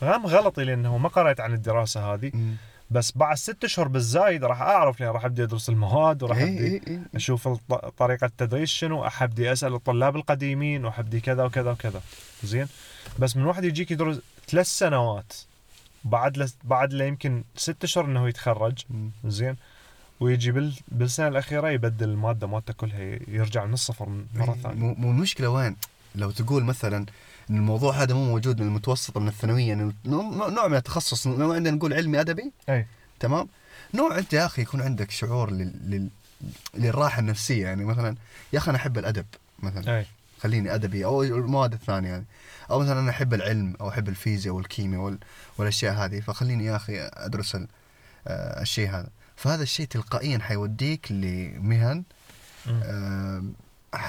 غام غلطي لأنه ما قرأت عن الدراسة هذه. مم. بس بعد ست اشهر بالزايد راح أعرف لأن راح أبدي أدرس المواد وراح إي أبدي إي إي. أشوف الط- طريقة التدريس شنو احبدي أسأل الطلاب القديمين واحبدي كذا وكذا وكذا زين بس من واحد يجيك يدرس ثلاث سنوات بعد ل... بعد له يمكن ست اشهر إنه يتخرج. زين ويجي بال... بالسنة الأخيرة يبدل المادة مالته كلها يرجع من الصفر مرة إي. ثانية مو مو المشكلة وين؟ لو تقول مثلا إن الموضوع هذا مو موجود من المتوسطة من الثانوية. إنه نوع من التخصص. لو عندنا نقول علمي أدبي. أي. تمام؟ نوع أنت يا أخي يكون عندك شعور لل... لل... للراحة النفسية. يعني مثلا يا أخي أنا أحب الأدب مثلا. أي. خليني أدبي. أو المواد الثانية. يعني أو مثلا أنا أحب العلم أو أحب الفيزياء والكيمياء وال... والأشياء هذه. فخليني يا أخي أدرس ال... آه الشيء هذا. فهذا الشيء تلقائيا حيوديك لمهن. آه يعني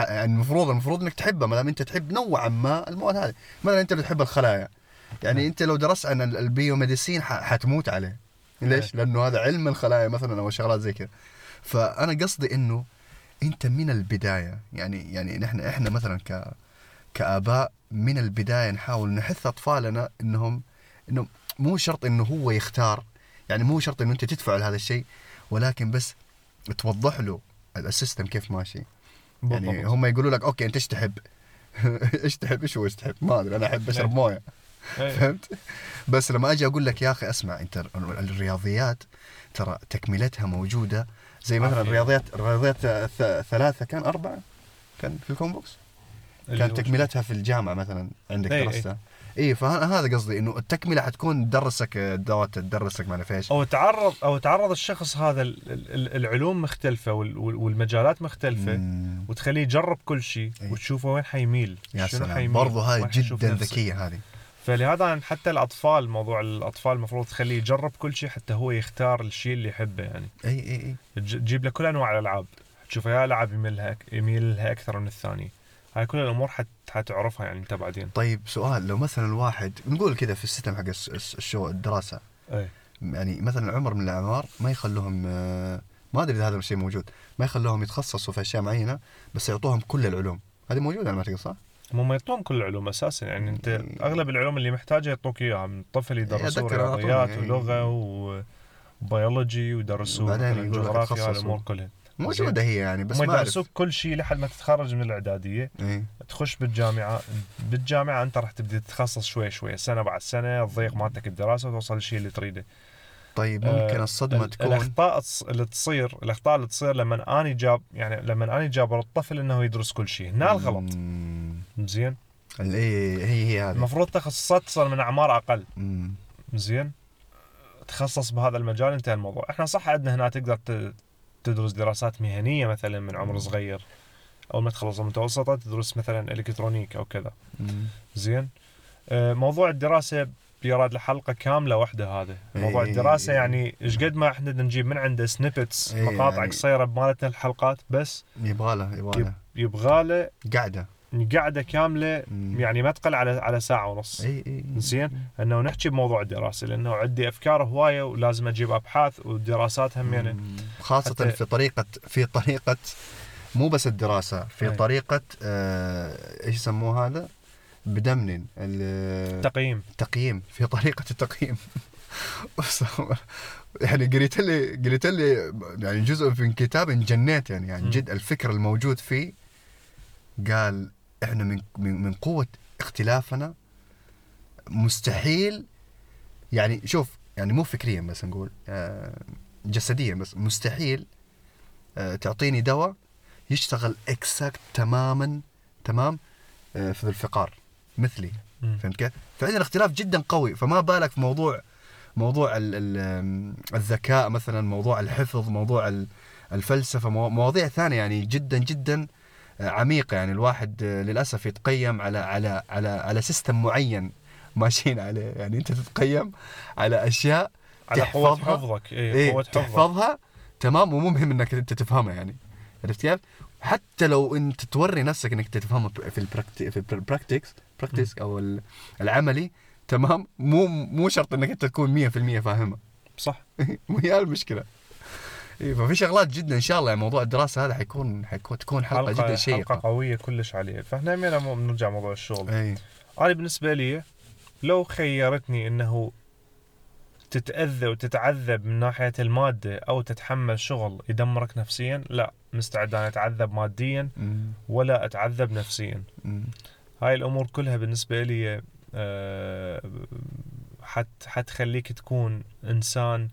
المفروض المفروض إنك تحبها ما دام أنت تحب نوعا ما المواد هذه. مثلا أنت بتحب الخلايا. يعني أنت لو درست عن ال- البيوميديسين حتموت عليه. ليش؟ لأنه هذا علم الخلايا مثلا أو شغلات زي كذا. فأنا قصدي إنه أنت من البداية. يعني يعني نحن إحنا مثلا ك كآباء من البداية نحاول نحث أطفالنا انهم انه مو شرط إنه هو يختار. يعني مو شرط إنه أنت تدفع لهذا الشيء ولكن بس توضح له ال system كيف ماشي. يعني. هم يقولوا لك okay أنت إيش تحب؟ (laughs) إيش تحب؟ إيش هو إيش تحب؟ ما أدري أنا أحب اشرب إيه. موية إي. فهمت؟ بس لما أجي أقول لك يا أخي أسمع أنت الرياضيات ترى تكملتها موجودة زي مثلا. الرياضيات الرياضيات ثلاثة كان أربعة كان في الكومبوكس كانت تكملتها في الجامعة مثلا عندك إي، إي. درستها اي فهذا قصدي إنه التكملة حتكون تدرسك دوت تدرسك ما إيش أو تعرض أو تعرض الشخص هذا ال- ال- العلوم مختلفة وال- وال- والمجالات مختلفة مم. وتخليه يجرب كل شيء إي. وتشوفه وين حيميل يا شنو سلام حيميل برضو هاي جدا. ذكية هذه فلهذا حتى الأطفال موضوع الأطفال المفروض تخليه يجرب كل شيء حتى هو يختار الشيء اللي يحبه يعني اي اي اي تج- تجيب له كل أنواع الألعاب تشوفه يا العاب يميل لها يميل لها أكثر من الثاني هاي كل الأمور حت حتعرفها يعني أنت بعدين. طيب سؤال لو مثلا الواحد نقول كذا في ال system حق الشغل الدراسة. اي يعني مثلا عمر من الأعمار ما يخلوهم آه، ما أدري إذا هذا الشيء موجود ما يخلوهم يتخصصوا في أشياء معينة بس يعطوهم كل العلوم. هذه موجودة على ما صح؟ هم ما يعطون كل العلوم أساسا. يعني أنت أغلب العلوم اللي محتاجها يعطوك إياها من الطفل أتذكر أعطوني، رياضيات إي. ولغة وبيولوجي لك جغرافيا. الأمور كلها. موجوده هي يعني بس ما يدرسوك كل شيء لحد ما تتخرج من الإعدادية. إيه. تخش بالجامعة بالجامعة أنت راح تبدأ تتخصص شوي شوي سنة بعد سنة تضيق مالتك الدراسة وتوصل للشيء اللي تريده. طيب ممكن آه، الصدمة ال- تكون؟ الأخطاء اللي تصير الأخطاء اللي تصير لما اني جاب يعني لما اني جابر الطفل إنه يدرس كل شيء. هنا الغلط. زين؟ ال- إيه، هي هي هذه. المفروض تخصصات تصير من أعمار أقل. زين؟ تخصص بهذا المجال انتهى الموضوع. إحنا صح عندنا هنا تقدر تدرس دراسات مهنية مثلا من عمر صغير أول ما تخلص المتوسطة تدرس مثلا electronic أو كذا. زين؟ آه، موضوع الدراسة يراد الحلقة كاملة واحدة هذا موضوع الدراسة. يعني إيش قد ما إحنا نجيب من عنده snippets مقاطع يعني- قصيرة بمالتنا الحلقات بس يبغاله يبغاله يبغى له قاعدة. قعده كاملة مم. يعني ما تقل على على ساعة ونص إي إي زين إنه نحكي بموضوع الدراسة لأنه عندي أفكار هواية ولازم أجيب أبحاث ودراسات همينه مم. خاصة حتى- في طريقة في طريقة مو بس الدراسة في أي. طريقة آه إيش يسموه هذا؟ بدمن ال- تقييم التقييم في طريقة التقييم (laughs) يعني قريت لي قريت لي يعني جزء من كتاب انجنيت يعني عن مم. جد الفكر الموجود فيه قال إحنا من من, من قوة اختلافنا مستحيل يعني شوف يعني مو فكريا بس نقول آه، جسديا بس مستحيل آه، تعطيني دواء يشتغل exact تماما تمام آه، في الفقار مثلي. فهمت كيف؟ فعندنا اختلاف جدا قوي فما بالك في موضوع موضوع ال ال الذكاء مثلا موضوع الحفظ موضوع ال- الفلسفة مو- مواضيع ثانية يعني جدا جدا آه، عميقه يعني الواحد آه، للأسف يتقيم على على على على system معين. (laughs) ماشيين عليه. يعني أنت تتقيم على أشياء على تحفظها. حفظك. اي إيه قوة حفظك. تحفظها. تمام؟ ومو مهم إنك أنت تفهمها يعني. عرفت كيف؟ حتى لو أنت توري نفسك إنك تفهمها في ال practi في ال practics practice أو ال- العملي تمام؟ مو مو شرط إنك انت تكون 100% فاهمها. صح. (laughs) وهي المشكلة. إيه ففي شغلات جدا إن شاء الله يعني موضوع الدراسة هذا حيكون حيكون تكون حلقة, حلقه جدا حلقة شيقه قوية كلش عليه. فإحنا مو- بنرجع موضوع الشغل. اي أنا بالنسبة لي لو خيرتني إنه تتأذى وتتعذب من ناحية المادة أو تتحمل شغل يدمرك نفسيا لا مستعد أنا أتعذب ماديا ولا أتعذب نفسيا. هاي الأمور كلها بالنسبة لي آه، حت حتخليك تكون إنسان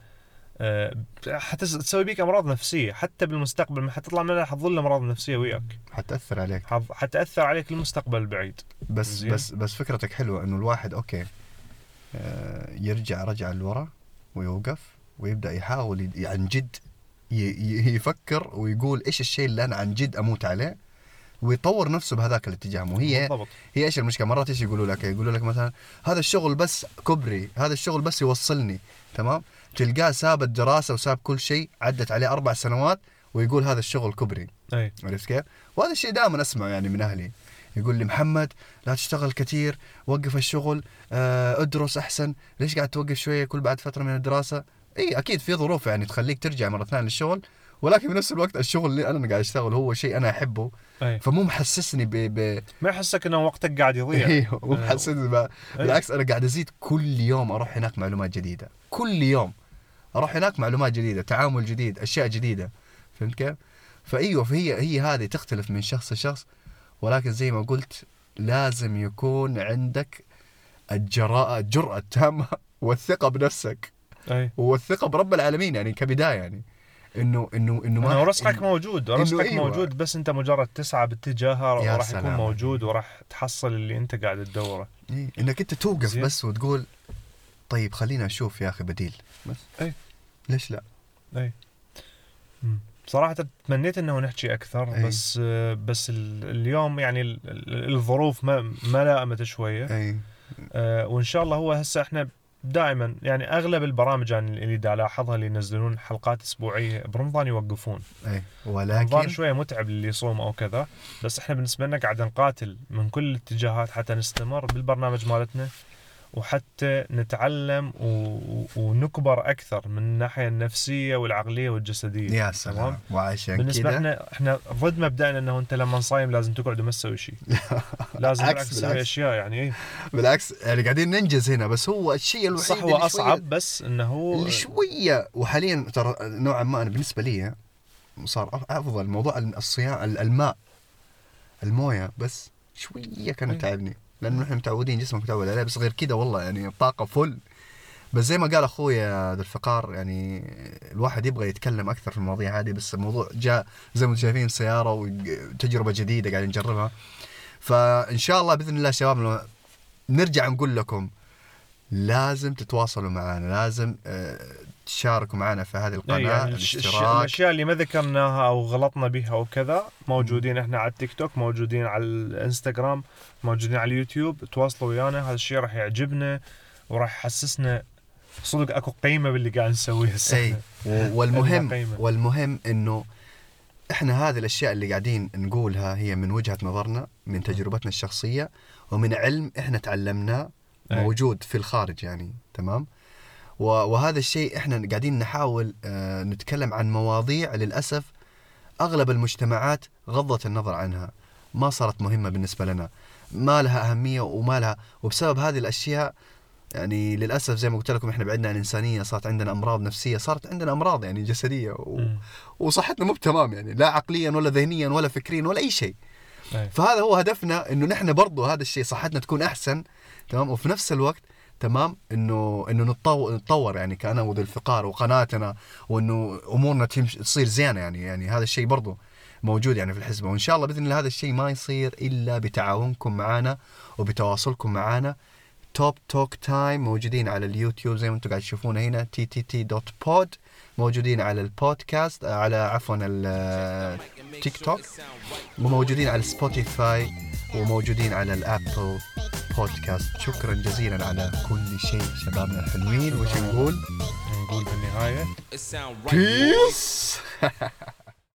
آه، حتى تسوي بيك أمراض نفسية حتى بالمستقبل حتطلع منها حتظل أمراض نفسية وياك. حتاثر عليك. حت- حتاثر عليك المستقبل البعيد بس زين. بس بس فكرتك حلوة إنه الواحد أوكي آه، يرجع رجعه لورا ويوقف ويبدأ يحاول عن جد يفكر ويقول إيش الشيء اللي أنا عن جد أموت عليه ويطور نفسه بهذاك الاتجاه. مو هي بالضبط. هي إيش المشكلة؟ مرات إيش يقولوا لك؟ يقولوا لك مثلا هذا الشغل بس كبري هذا الشغل بس يوصلني. تمام؟ تلقاه ساب الدراسة وساب كل شيء عدت عليه أربع سنوات ويقول هذا الشغل كبري. أي. عرفت كيف؟ وهذا الشيء دائما أسمعه يعني من أهلي. يقول لي محمد لا تشتغل كثير وقف الشغل آه، ادرس أحسن ليش قاعد توقف شوية كل بعد فترة من الدراسة؟ إي أكيد في ظروف يعني تخليك ترجع مرة ثانية للشغل ولكن في نفس الوقت الشغل اللي أنا قاعد أشتغل هو شيء أنا أحبه أي. فمو محسسني ب, ب... ما يحسك إنه وقتك قاعد يضيع. أيوه مو محسسني ب... بالعكس أنا قاعد أزيد كل يوم أروح هناك معلومات جديدة. كل يوم. أروح هناك معلومات جديدة تعامل جديد أشياء جديدة فهمت كيف فإيوه فهي هي هذه تختلف من شخص لشخص ولكن زي ما قلت لازم يكون عندك الجراءة الجرأة التامة (laughs) والثقة بنفسك أي والثقة برب العالمين يعني كبداية يعني إنه إنه إنه إنه رزقك إنه- موجود رزقك أيوة. موجود بس أنت مجرد تسعى باتجاهه يا وراح يكون. موجود وراح تحصل اللي أنت قاعد تدوره إيه، إنك أنت توقف. بس وتقول طيب خلينا أشوف يا أخي بديل بس أي. ليش لا؟ اي مم. صراحة تمنيت إنه نحكي أكثر أي. بس بس ال- اليوم يعني ال- ال- الظروف ما ما لائمت شوية اي آه، وإن شاء الله هو هسه إحنا دائما يعني أغلب البرامج يعني اللي دا الاحظها اللي ينزلون حلقات أسبوعية برمضان يوقفون اي رمضان ولكن شوية متعب للي يصوم أو كذا بس إحنا بالنسبة لنا قاعد نقاتل من كل الاتجاهات حتى نستمر بالبرنامج مالتنا وحتى نتعلم و... ونكبر أكثر من الناحية النفسية والعقلية والجسدية. يا؟ سلام. وعشان بالنسبة كذا إحنا إحنا ضد مبدأنا إنه أنت لما صايم لازم تقعد وما تسوي شيء (laughs) لازم عكس بالعكس تسوي. أشياء يعني إيه. بالعكس يعني قاعدين ننجز هنا بس هو الشيء الوحيد صح هو أصعب شوية بس إنه هو شوية. وحاليا ترى نوعا ما أنا بالنسبة لي صار أفضل موضوع الصيام الماء الموية بس شوية كانت أي. تعبني لأنه نحن متعودين جسمك متعود عليه بس غير كذا والله يعني الطاقه فل بس زي ما قال اخويا ذا الفقار يعني الواحد يبغى يتكلم أكثر في المواضيع هذه بس الموضوع جاء زي ما أنتم شايفين سيارة وتجربه جديدة قاعدين نجربها. فإن شاء الله بإذن الله شباب نرجع نقول لكم لازم تتواصلوا معنا لازم آه، تشاركوا معنا في هذه إيه القناه يعني الش- الش- الاشتراك. الأشياء اللي ما ذكرناها أو غلطنا بها أو كذا موجودين إحنا على التيك توك موجودين على الإنستغرام موجودين على اليوتيوب. تواصلوا ويانا هذا الشيء راح يعجبنا وراح يحسسنا. صدق أكو قيمة باللي قاعد نسويه هسه اي والمهم. والمهم إنه إحنا هذه الأشياء اللي قاعدين نقولها هي من وجهة نظرنا من تجربتنا الشخصية ومن علم إحنا تعلمناه أي. موجود في الخارج يعني تمام؟ وهذا الشيء إحنا قاعدين نحاول آه، نتكلم عن مواضيع للأسف أغلب المجتمعات غضت النظر عنها ما صارت مهمة بالنسبة لنا ما لها أهمية وما لها وبسبب هذه الأشياء يعني للأسف زي ما قلت لكم إحنا بعدنا عن الانسانيه صارت عندنا أمراض نفسية صارت عندنا أمراض يعني جسدية و... وصحتنا مو بتمام يعني لا عقليا ولا ذهنيا ولا فكريا ولا أي شيء أي. فهذا هو هدفنا إنه نحن برضو هذا الشيء صحتنا تكون أحسن تمام وفي نفس الوقت تمام؟ إنه إنه نتطور نتطور يعني وذو الفقار وقناتنا وإنه أمورنا تمشي تصير زينة يعني يعني هذا الشيء برضو موجود يعني في الحزب. وإن شاء الله بإذن الله هذا الشيء ما يصير إلا بتعاونكم معنا وبتواصلكم معنا Top Talk Time موجودين على اليوتيوب زي ما أنتم قاعد تشوفونا هنا TTT dot pod موجودين على البودكاست على عفوا التيك توك وموجودين على سبوتيفاي وموجودين على ال Apple Podcast. شكرا جزيلا على كل شيء شبابنا الحلوين وش نقول؟ نقول بالنهاية. peace (laughs)